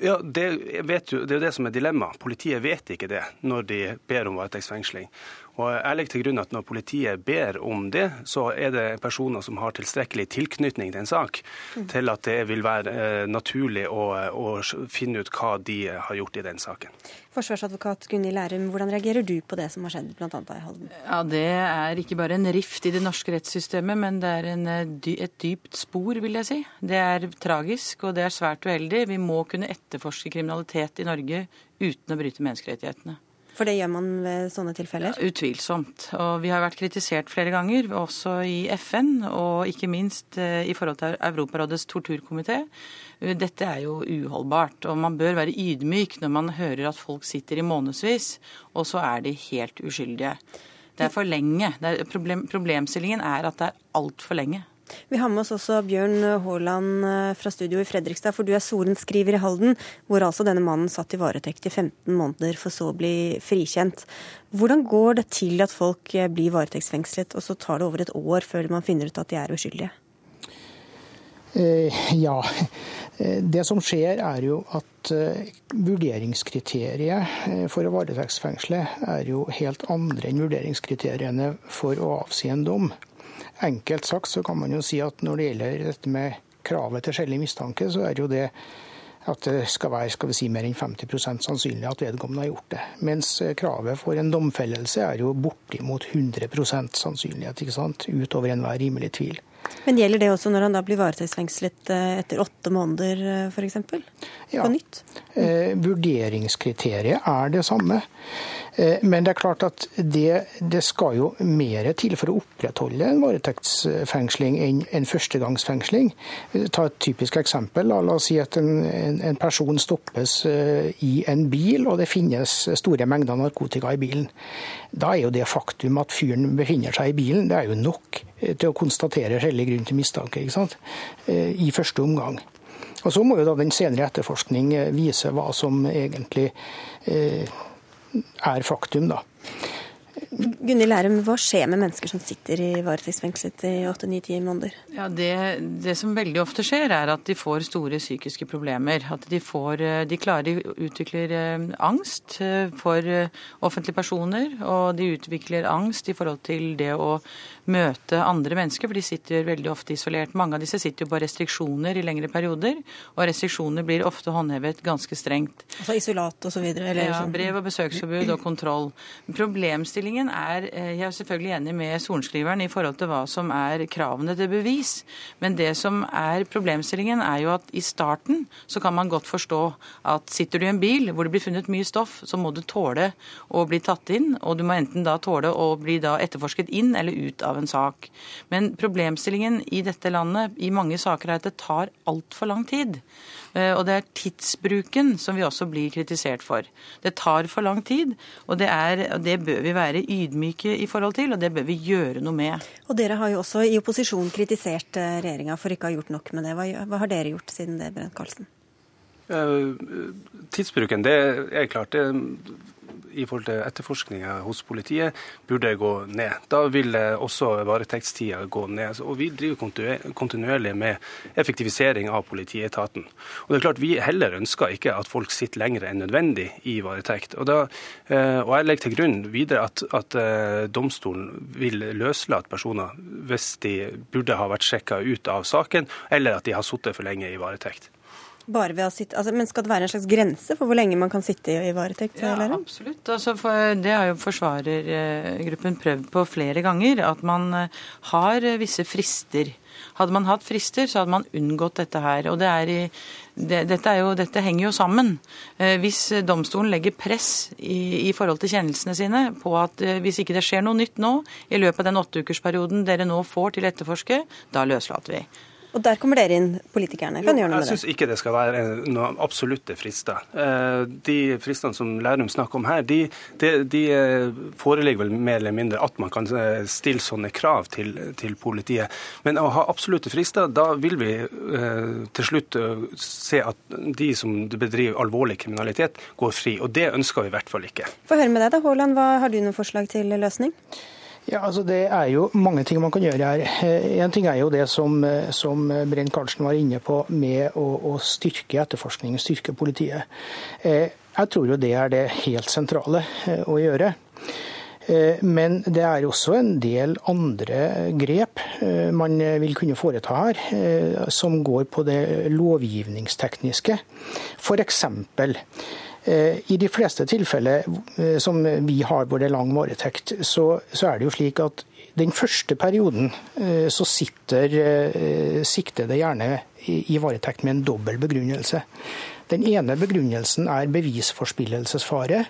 Ja, det, jo, det, er jo det som er dilemmaet. Politiet vet ikke det når de ber om varetektsfengsling. Og jeg legger til grunn at Når politiet ber om det, så er det personer som har tilstrekkelig tilknytning til en sak, mm. til at det vil være eh, naturlig å, å, finne ut hva de har gjort i den saken. Forsvarsadvokat Gunhild Lærum, hvordan reagerer du på det som har skjedd bl.a. i Halden? Ja, Det er ikke bare en rift i det norske rettssystemet, men det er en, eh, et dypt spor, vil jeg si. Det er tragisk, og det er svært uheldig. Vi må kunne etterforske kriminalitet i Norge uten å bryte menneskerettighetene. For det gjør man ved sånne tilfeller? Ja, utvilsomt. Og vi har vært kritisert flere ganger, også i FN, og ikke minst eh, i forhold til Europarådets torturkomité. Dette er jo uholdbart, og man bør være ydmyk når man hører at folk sitter i månedsvis, og så er de helt uskyldige. Det er for lenge. Er problem, problemstillingen er at det er altfor lenge. Vi har med oss også Bjørn Haaland eh, fra studio i Fredrikstad, for du er sorenskriver i Halden, hvor altså denne mannen satt i varetekt i 15 måneder for så å bli frikjent. Hvordan går det til at folk eh, blir varetektsfengslet, og så tar det over et år før man finner ut at de er uskyldige? Eh, ja. Det som skjer er jo at vurderingskriteriet for å varetektsfengsle er jo helt andre enn vurderingskriteriene for å avsi en dom. Enkelt sagt så kan man jo si at når det gjelder dette med kravet til skjellig mistanke, så er det jo det at det skal være skal vi si, mer enn 50% sannsynlig at vedkommende har gjort det. Mens kravet for en domfellelse er jo bortimot 100% sannsynlighet, ikke sant? utover enhver rimelig tvil. Men gjelder det også når han da blir varetektsfengslet eh, etter åtte måneder eh, f.eks.? Ja. På nytt? Eh, vurderingskriteriet er det samme. Eh, men det er klart at det, det, skal jo mer til for å opprettholde en varetektsfengsling enn en førstegangsfengsling. Ta et typisk eksempel. La oss si at en, en, en person stoppes eh, i en bil, og det finnes store mengder narkotika i bilen. Da er jo det faktum at fyren befinner seg i bilen, det er jo nok eh, til å konstatere skjellig grunn til mistanke ikke sant? i første omgang. Og Så må jo da den senere etterforskning vise hva som egentlig eh, er faktum, da. Gunhild Lærum, hva skjer med mennesker som sitter i varetektsfengslet i 8-9-10 måneder? Ja, det, det, som veldig ofte skjer, er at de får store psykiske problemer. At de, får, de klarer, utvikler eh, angst eh, for eh, offentlige personer, og de utvikler angst i forhold til det å møte andre mennesker, for de sitter veldig ofte isolert. Mange av disse sitter jo på restriksjoner i lengre perioder, og restriksjoner blir ofte håndhevet ganske strengt. Altså isolat osv.? Ja, brev og besøksforbud og kontroll. Problemstillingen er eh, Jeg er selvfølgelig enig med sorenskriveren i forhold til hva som er kravene til bevis, men det som er problemstillingen, er jo at i starten så kan man godt forstå at sitter du i en bil hvor det blir funnet mye stoff, så må du tåle å bli tatt inn, og du må enten da tåle å bli da etterforsket inn eller ut av av en sak. Men problemstillingen i dette landet i mange saker er at det tar altfor lang tid. Eh, og det er tidsbruken som vi også blir kritisert for. Det tar for lang tid, og det, er, det bør vi være ydmyke i forhold til, og det bør vi gjøre noe med. Og dere har jo også i opposisjon kritisert eh, regjeringa for ikke å ha gjort nok med det. Hva, hva har dere gjort siden det, Brent Karlsen? Uh, tidsbruken, det er klart. det i forhold til etterforskninga hos politiet burde gå ned. Da vil også varetektstida gå ned. Og Vi driver kontinuerlig med effektivisering av politietaten. Og det er klart Vi heller ønsker ikke at folk sitter lenger enn nødvendig i varetekt. Og, da, eh, og Jeg legger til grunn videre at, at eh, domstolen vil løslate personer hvis de burde ha vært sjekka ut av saken, eller at de har sittet for lenge i varetekt. Bare ved å sitte, altså, men Skal det være en slags grense for hvor lenge man kan sitte i varetekt? Ja, absolutt. Altså, for, det har jo forsvarergruppen prøvd på flere ganger. At man eh, har visse frister. Hadde man hatt frister, så hadde man unngått dette her. Og det er i, det, dette, er jo, dette, henger jo sammen. Eh, hvis domstolen legger press i, i, forhold til kjennelsene sine på at eh, hvis ikke det skjer noe nytt nå, i løpet av den åtteukersperioden dere nå får til etterforske, da løslater vi. Og der kommer dere inn, politikerne. Kan gjøre noe med det. Jeg syns ikke det skal være noen absolutte frister. Eh, de fristene som Lærum snakker om her, de, de, de, eh, foreligger vel mer eller mindre at man kan eh, stille sånne krav til, til politiet. Men å ha absolutte frister, da vil vi til slutt se at de som bedriver alvorlig kriminalitet, går fri. Og det ønsker vi i hvert fall ikke. Få høre med deg da, Haaland. Har du noen forslag til løsning? Ja, altså Det er jo mange ting man kan gjøre her. Eh, en ting er jo det som, eh, som Brent Karlsen var inne på med å, å styrke etterforskningen, styrke politiet. Eh, jeg tror jo det er det helt sentrale å gjøre. Eh, men det er også en del andre grep eh, man vil kunne foreta her, eh, som går på det lovgivningstekniske. F.eks. I de fleste tilfeller som vi har hvor det er lang varetekt, så, så er det jo slik at den første perioden så sitter siktede gjerne i varetekt med en dobbel begrunnelse. Den ene begrunnelsen er bevisforspillelsesfare.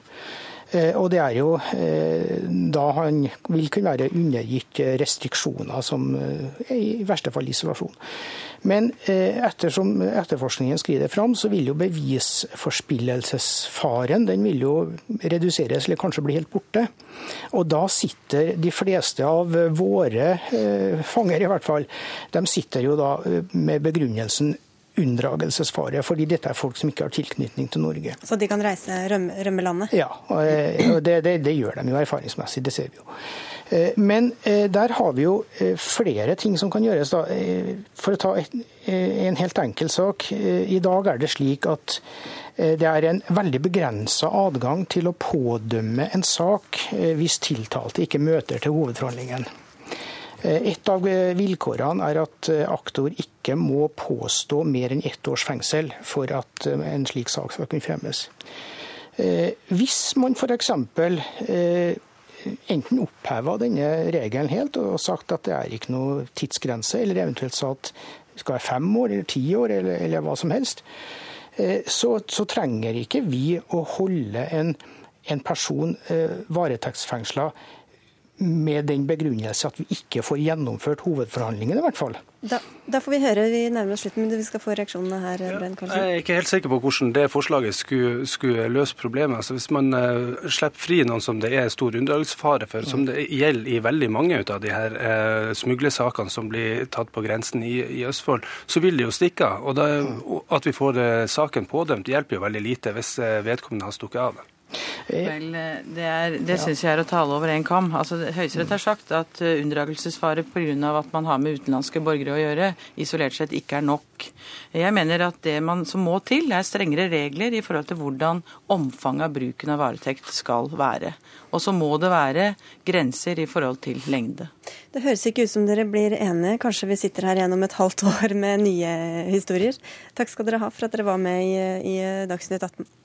Eh, og det er jo eh, da han vil kunne være undergitt restriksjoner, som eh, i verste fall isolasjon. Men ettersom etterforskningen skrider fram, så vil jo bevisforspillelsesfaren den vil jo reduseres, eller kanskje bli helt borte. Og da sitter de fleste av våre fanger, i hvert fall, de sitter jo da med begrunnelsen unndragelsesfare, fordi dette er folk som ikke har tilknytning til Norge. Så de kan reise rømme, rømme landet? Ja, og det, det, det, gjør de jo erfaringsmessig, det ser vi jo. Eh, men eh, der har vi jo eh, flere ting som kan gjøres. Da. For å ta en helt enkel sak. I dag er det slik at det er en veldig begrensa adgang til å pådømme en sak hvis tiltalte ikke møter til hovedforhandlingen. Eh, et av eh, vilkårene er at eh, aktor ikke må påstå mer enn ett års fengsel for at en slik sak skal kunne fremmes. Hvis man f.eks. enten opphever denne regelen helt og sagt at det er ikke noe tidsgrense, eller eventuelt sa at det skal være fem år eller ti år eller, eller hva som helst, så, så, trenger ikke vi å holde en, en person varetektsfengsla med den begrunnelse at vi ikke får gjennomført hovedforhandlingene, i hvert fall. Da, da, får vi høre, vi nærmer oss slutten, men vi skal få reaksjonene her. Ja, jeg er ikke helt sikker på hvordan det forslaget skulle, skulle løse problemet. Altså, hvis man uh, slipper fri noen som det er stor unndragelsesfare for, som det gjelder i veldig mange av de her uh, smuglesakene som blir tatt på grensen i, i Østfold, så vil de jo stikke av. Og da, at vi får uh, saken pådømt, hjelper jo veldig lite hvis vedkommende har stukket av. Vel, eh, Det, er, det syns jeg er å tale over en kam. Altså, Høyesterett har sagt at eh, unndragelsesfare pga. at man har med utenlandske borgere å gjøre, isolert sett ikke er nok. Jeg mener at det man som må til, er strengere regler i forhold til hvordan omfanget av bruken av varetekt skal være. Og så må det være grenser i forhold til lengde. Det høres ikke ut som dere blir enige. Kanskje vi sitter her igjen om et halvt år med nye historier. Takk skal dere ha for at dere var med i, i Dagsnytt 18.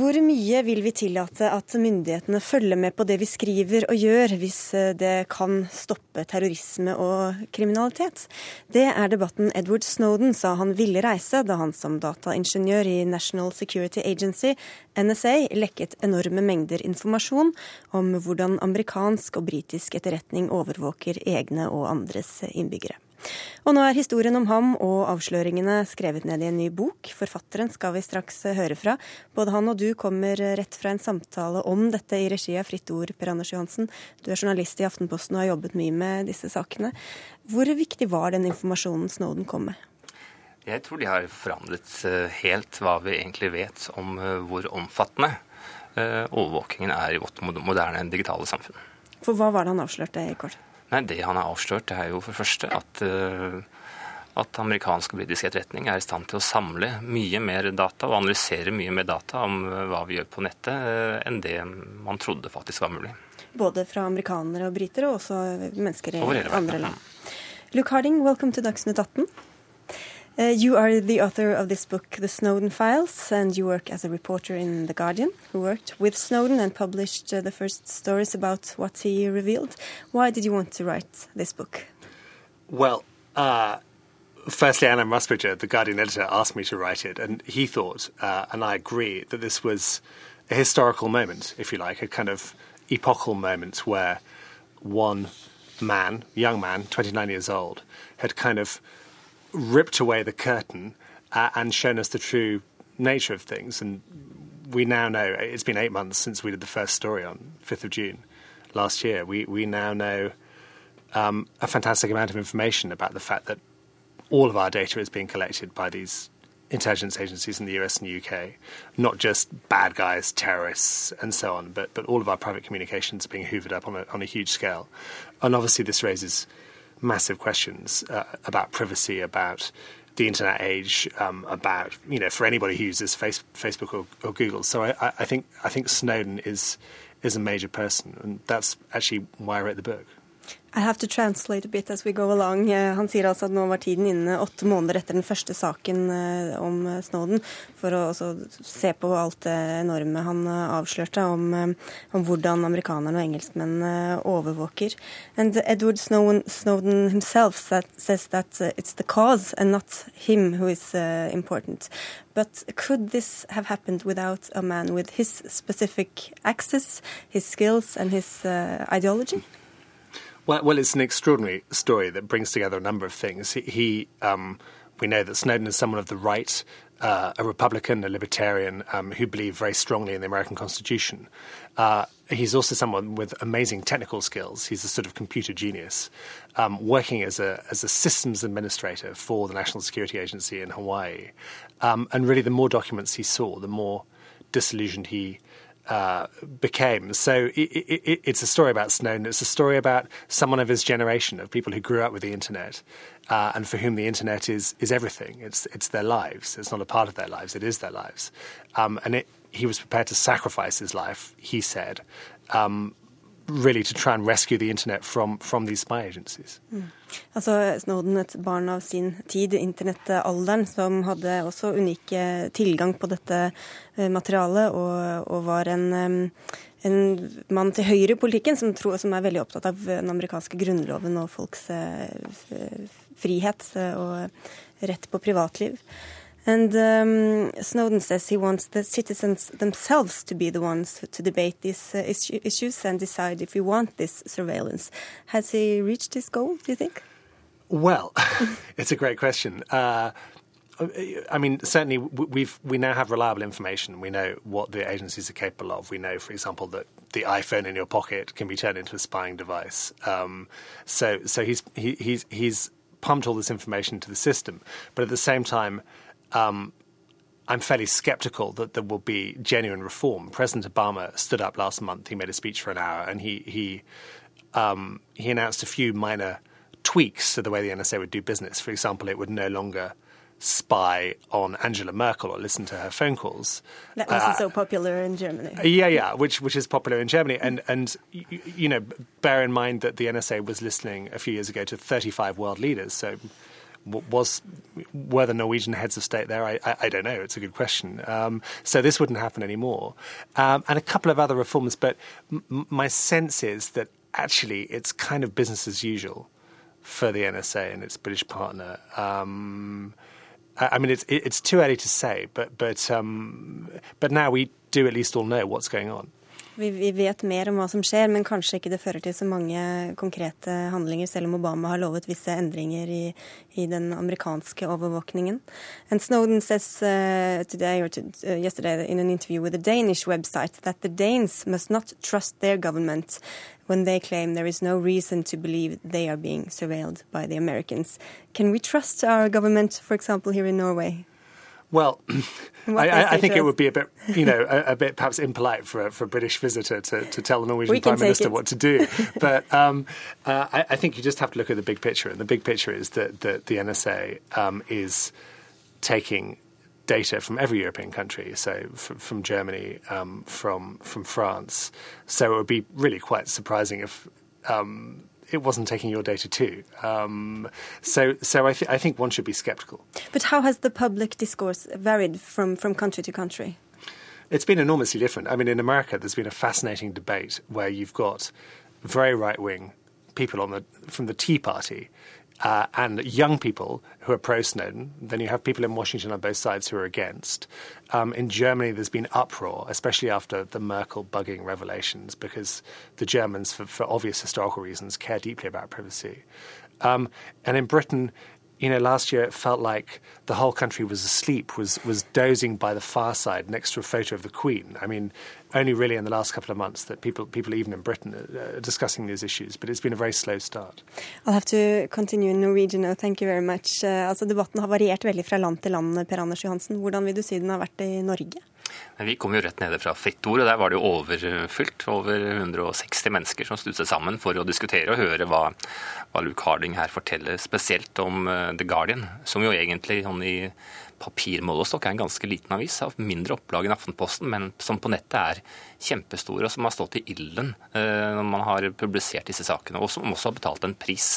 Hvor mye vil vi tillate at myndighetene følger med på det vi skriver og gjør, hvis eh, det kan stoppe terrorisme og kriminalitet? Det er debatten Edward Snowden sa han ville reise da han som dataingeniør i National Security Agency, NSA, lekket enorme mengder informasjon om hvordan amerikansk og britisk etterretning overvåker egne og andres innbyggere. Og nå er historien om ham og avsløringene skrevet ned i en ny bok. Forfatteren skal vi straks høre fra. Både han og du kommer rett fra en samtale om dette i regi av Fritt Ord, Per Anders Johansen. Du er journalist i Aftenposten og har jobbet mye med disse sakene. Hvor viktig var den informasjonen Snowden kom med? Jeg tror de har forandret eh, helt hva vi egentlig vet om eh, hvor omfattende eh, overvåkingen er i vårt moderne digitale samfunn. For hva var det han avslørte i kort? Nei, Det han har avslørt, det er jo for det første at, uh, at amerikansk og britisk etterretning er i stand til å samle mye mer data og analysere mye mer data om uh, hva vi gjør på nettet, uh, enn det man trodde faktisk var mulig. Både fra amerikanere og briter, og også mennesker i andre land. Luke Harding, welcome to Dagsnytt 18. Uh, you are the author of this book, The Snowden Files, and you work as a reporter in The Guardian, who worked with Snowden and published uh, the first stories about what he revealed. Why did you want to write this book? Well, uh, firstly, Anna Musbridger, the Guardian editor, asked me to write it, and he thought, uh, and I agree, that this was a historical moment, if you like, a kind of epochal moment where one man, young man, 29 years old, had kind of ripped away the curtain uh, and shown us the true nature of things. And we now know it's been eight months since we did the first story on 5th of June last year. We, we now know um, a fantastic amount of information about the fact that all of our data is being collected by these intelligence agencies in the US and UK, not just bad guys, terrorists, and so on, but, but all of our private communications are being hoovered up on a, on a huge scale. And obviously, this raises massive questions uh, about privacy, about the internet age, um, about you know for anybody who uses face, Facebook or, or, Google. So I, I, think I think Snowden is is a major person, and that's actually why I wrote the book. I have to translate a bit as we go along. Eh, han sier altså at nå var tiden inne, åtte måneder etter den første saken eh, om eh, Snowden, for å se på alt det enorme han avslørte om, om hvordan amerikanerne og engelskmennene overvåker. And Edward Snowden, Snowden himself says that it's the cause and not him who is important. But could this have happened without a man with his specific access, his skills and his uh, ideology? Well, well, it's an extraordinary story that brings together a number of things. He, he um, we know that Snowden is someone of the right, uh, a Republican, a libertarian, um, who believe very strongly in the American Constitution. Uh, he's also someone with amazing technical skills. He's a sort of computer genius, um, working as a as a systems administrator for the National Security Agency in Hawaii. Um, and really, the more documents he saw, the more disillusioned he uh, became. So it, it, it's a story about Snowden. It's a story about someone of his generation, of people who grew up with the internet, uh, and for whom the internet is is everything. It's it's their lives. It's not a part of their lives. It is their lives. Um, and it, he was prepared to sacrifice his life. He said. Um, really to try and rescue the internet from, from these spy agencies. Mm. Altså Snowden, et barn av sin tid, internettalderen, som hadde også unik tilgang på dette eh, materialet, og, og var en, en mann til høyre i politikken som, tro, som, er veldig opptatt av den amerikanske grunnloven og folks eh, frihet eh, og rett på privatliv. And um, Snowden says he wants the citizens themselves to be the ones to debate these uh, issues and decide if we want this surveillance. Has he reached his goal, do you think? Well, it's a great question. Uh, I mean, certainly we've we now have reliable information. We know what the agencies are capable of. We know, for example, that the iPhone in your pocket can be turned into a spying device. Um, so, so he's he, he's he's pumped all this information into the system, but at the same time, um, I'm fairly skeptical that there will be genuine reform. President Obama stood up last month. He made a speech for an hour, and he he um, he announced a few minor tweaks to the way the NSA would do business. For example, it would no longer spy on Angela Merkel or listen to her phone calls. That wasn't uh, so popular in Germany. Yeah, yeah, which which is popular in Germany, and and you, you know, bear in mind that the NSA was listening a few years ago to 35 world leaders, so was were the Norwegian heads of state there? I, I, I don't know. It's a good question. Um, so this wouldn't happen anymore, um, and a couple of other reforms. But m- my sense is that actually it's kind of business as usual for the NSA and its British partner. Um, I mean, it's it's too early to say, but but um, but now we do at least all know what's going on. Vi, vi, vet mer om hva som skjer, men kanskje ikke det fører til så mange konkrete handlinger, selv om Obama har lovet visse endringer i, i den amerikanske overvåkningen. And Snowden says uh, today or to, uh, yesterday in an interview with a Danish website that the Danes must not trust their government when they claim there is no reason to believe they are being surveilled by the Americans. Can we trust our government, for example, here in Norway? Well, I, I, think it would be a bit, you know, a, a, bit perhaps impolite for a, for a British visitor to, to tell the Norwegian Prime Minister it. what to do. but um, uh, I, I, think you just have to look at the big picture. And the big picture is that, that the NSA um, is taking data from every European country, so from, from Germany, um, from from France. So it would be really quite surprising if um, it wasn't taking your data too. Um, so, so I, th- I think one should be sceptical. But how has the public discourse varied from, from country to country? It's been enormously different. I mean, in America, there's been a fascinating debate where you've got very right wing people on the from the Tea Party uh, and young people who are pro Snowden. Then you have people in Washington on both sides who are against. Um, in Germany, there's been uproar, especially after the Merkel bugging revelations, because the Germans, for, for obvious historical reasons, care deeply about privacy. Um, and in Britain, you know, last year it felt like the whole country was asleep, was was dozing by the fireside next to a photo of the Queen. I mean, only really in the last couple of months that people, people even in Britain, are discussing these issues. But it's been a very slow start. I'll have to continue in Norwegian now. Thank you very much. Uh, altså, debatten har variert veldig fra land til land, Per Anders Johansen. Hvordan vil du si den har vært i Norge? Vi kom jo rett nede fra Fritt Ord, og der var det jo overfylt. Over 160 mennesker som seg sammen for å diskutere og høre hva, hva Luke Harding her forteller, spesielt om uh, The Guardian, som jo egentlig sånn i papirmålestokk er en ganske liten avis, av mindre opplag enn Aftenposten, men som på nettet er kjempestore, og som har stått i ilden uh, når man har publisert disse sakene, og som også har betalt en pris.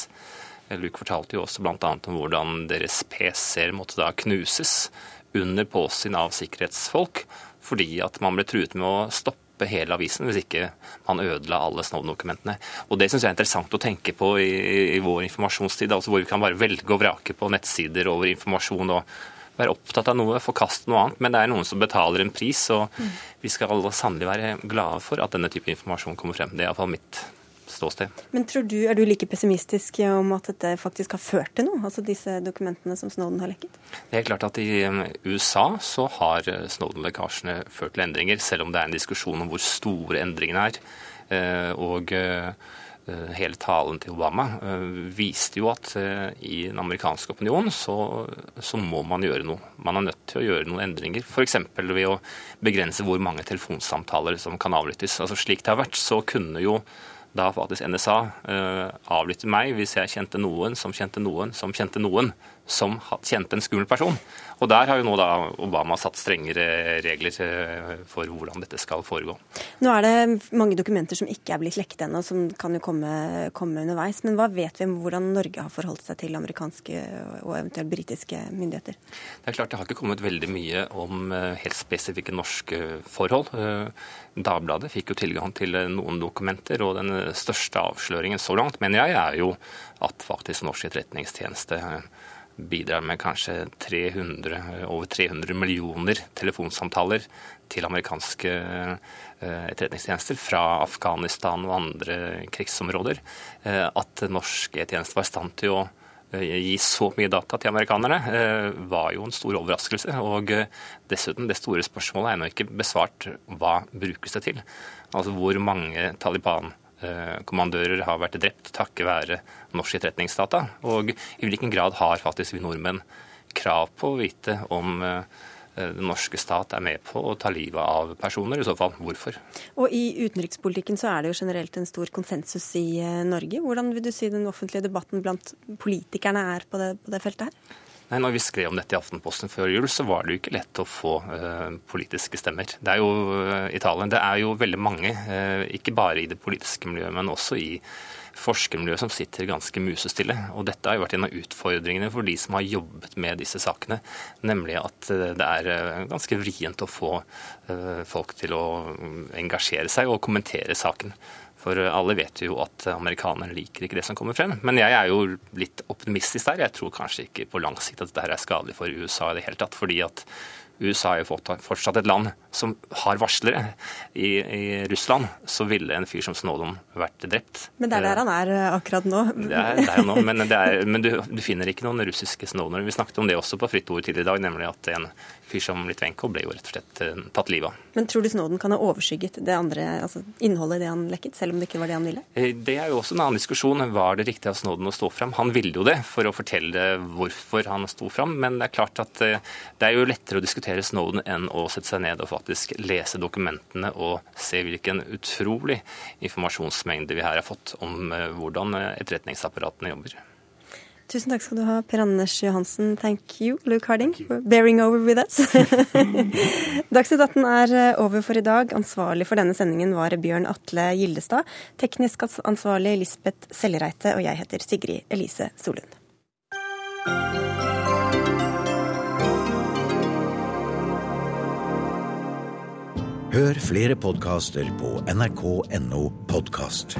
Luke fortalte jo også bl.a. om hvordan deres PC-er måtte da knuses under påsyn av sikkerhetsfolk, fordi at man ble truet med å stoppe hele avisen hvis ikke man ødela alle Snowden-dokumentene. Og Det syns jeg er interessant å tenke på i, i vår informasjonstid, altså hvor vi kan bare velge og vrake på nettsider over informasjon og være opptatt av noe, forkaste noe annet. Men det er noen som betaler en pris, og vi skal alle sannelig være glade for at denne type informasjon kommer frem. Det er iallfall mitt ståsted. Men tror du, Er du like pessimistisk om at dette faktisk har ført til noe, altså disse dokumentene som Snowden har lekket? Det er klart at I um, USA så har uh, Snowden-lekkasjene ført til endringer, selv om det er en diskusjon om hvor store endringene er. Uh, og hele talen til Obama viste jo at i den amerikanske opinionen så, så, må man gjøre noe. Man er nødt til å gjøre noen endringer, f.eks. ved å begrense hvor mange telefonsamtaler som kan avlyttes. Altså Slik det har vært, så kunne jo da faktisk NSA uh, avlytte meg hvis jeg kjente noen som kjente noen som kjente noen som kjente en skummel person. Og der har jo nå da Obama satt strengere regler eh, for hvordan dette skal foregå. Nå er det mange dokumenter som ikke er blitt lekket ennå, som kan jo komme, komme, underveis. Men hva vet vi om hvordan Norge har forholdt seg til amerikanske og eventuelt britiske myndigheter? Det er klart det har ikke kommet veldig mye om eh, helt spesifikke norske forhold. Eh, Dagbladet fikk jo tilgang til noen dokumenter, og den største avsløringen så langt, mener jeg, er jo at faktisk norsk etterretningstjeneste bidrar med kanskje 300, over 300 millioner telefonsamtaler til amerikanske eh, etterretningstjenester fra Afghanistan og andre krigsområder. Eh, at norsk e-tjeneste var i stand til å eh, gi så mye data til amerikanerne, var jo en stor overraskelse. Og dessuten, det store spørsmålet er ennå ikke besvart. Hva brukes det til? Altså hvor mange Taliban Eh, kommandører har vært drept takket være norsk etterretningsdata? Og i hvilken grad har faktisk vi nordmenn krav på å vite om eh, den norske stat er med på å ta livet av personer, i så fall hvorfor. Og I utenrikspolitikken så er det jo generelt en stor konsensus i eh, Norge. Hvordan vil du si den offentlige debatten blant politikerne er på det, på det feltet her? Nei, når vi skrev om dette i Aftenposten før jul, så var det jo ikke lett å få uh, politiske stemmer. Det er jo uh, Italien, det er jo veldig mange, uh, ikke bare i det politiske miljøet, men også i forskermiljøet som sitter ganske musestille. Og dette har jo vært en av utfordringene for de som har jobbet med disse sakene. Nemlig at det er ganske vrient å få folk til å engasjere seg og kommentere saken. For alle vet jo at amerikanerne liker ikke det som kommer frem. Men jeg er jo litt optimistisk der. Jeg tror kanskje ikke på lang sikt at dette er skadelig for USA i det hele tatt. fordi at USA er jo fortsatt et land som har varslere. I, I, Russland så ville en fyr som Snowden vært drept. Men det er der han er eh, akkurat nå. Det er der han nå, Men, er, men du, du, finner ikke noen russiske Snowdenere. Vi snakket om det også på Fritt Ord tidligere i dag, nemlig at en fyr som Litvenko ble jo rett og slett eh, tatt livet av. Men tror du Snowden kan ha overskygget det andre, altså innholdet i det han lekket, selv om det ikke var det han ville? Eh, det er jo også en annen diskusjon. Var det riktig av Snowden å stå fram? Han ville jo det for å fortelle hvorfor han sto fram, men det er klart at det er jo lettere å diskutere Snowden enn å sette seg ned og faktisk lese dokumentene og se hvilken utrolig informasjonsmengde vi her har fått om eh, hvordan eh, etterretningsapparatene jobber. Tusen takk skal du ha, Per Anders Johansen. Thank you, Luke Harding, for bearing over with us. Dagsnytt 18 er eh, over for i dag. Ansvarlig for denne sendingen var Bjørn Atle Gildestad. Teknisk ansvarlig Lisbeth Sellereite, og jeg heter Sigrid Elise Solund. Hør flere podkaster på nrk.no podkast.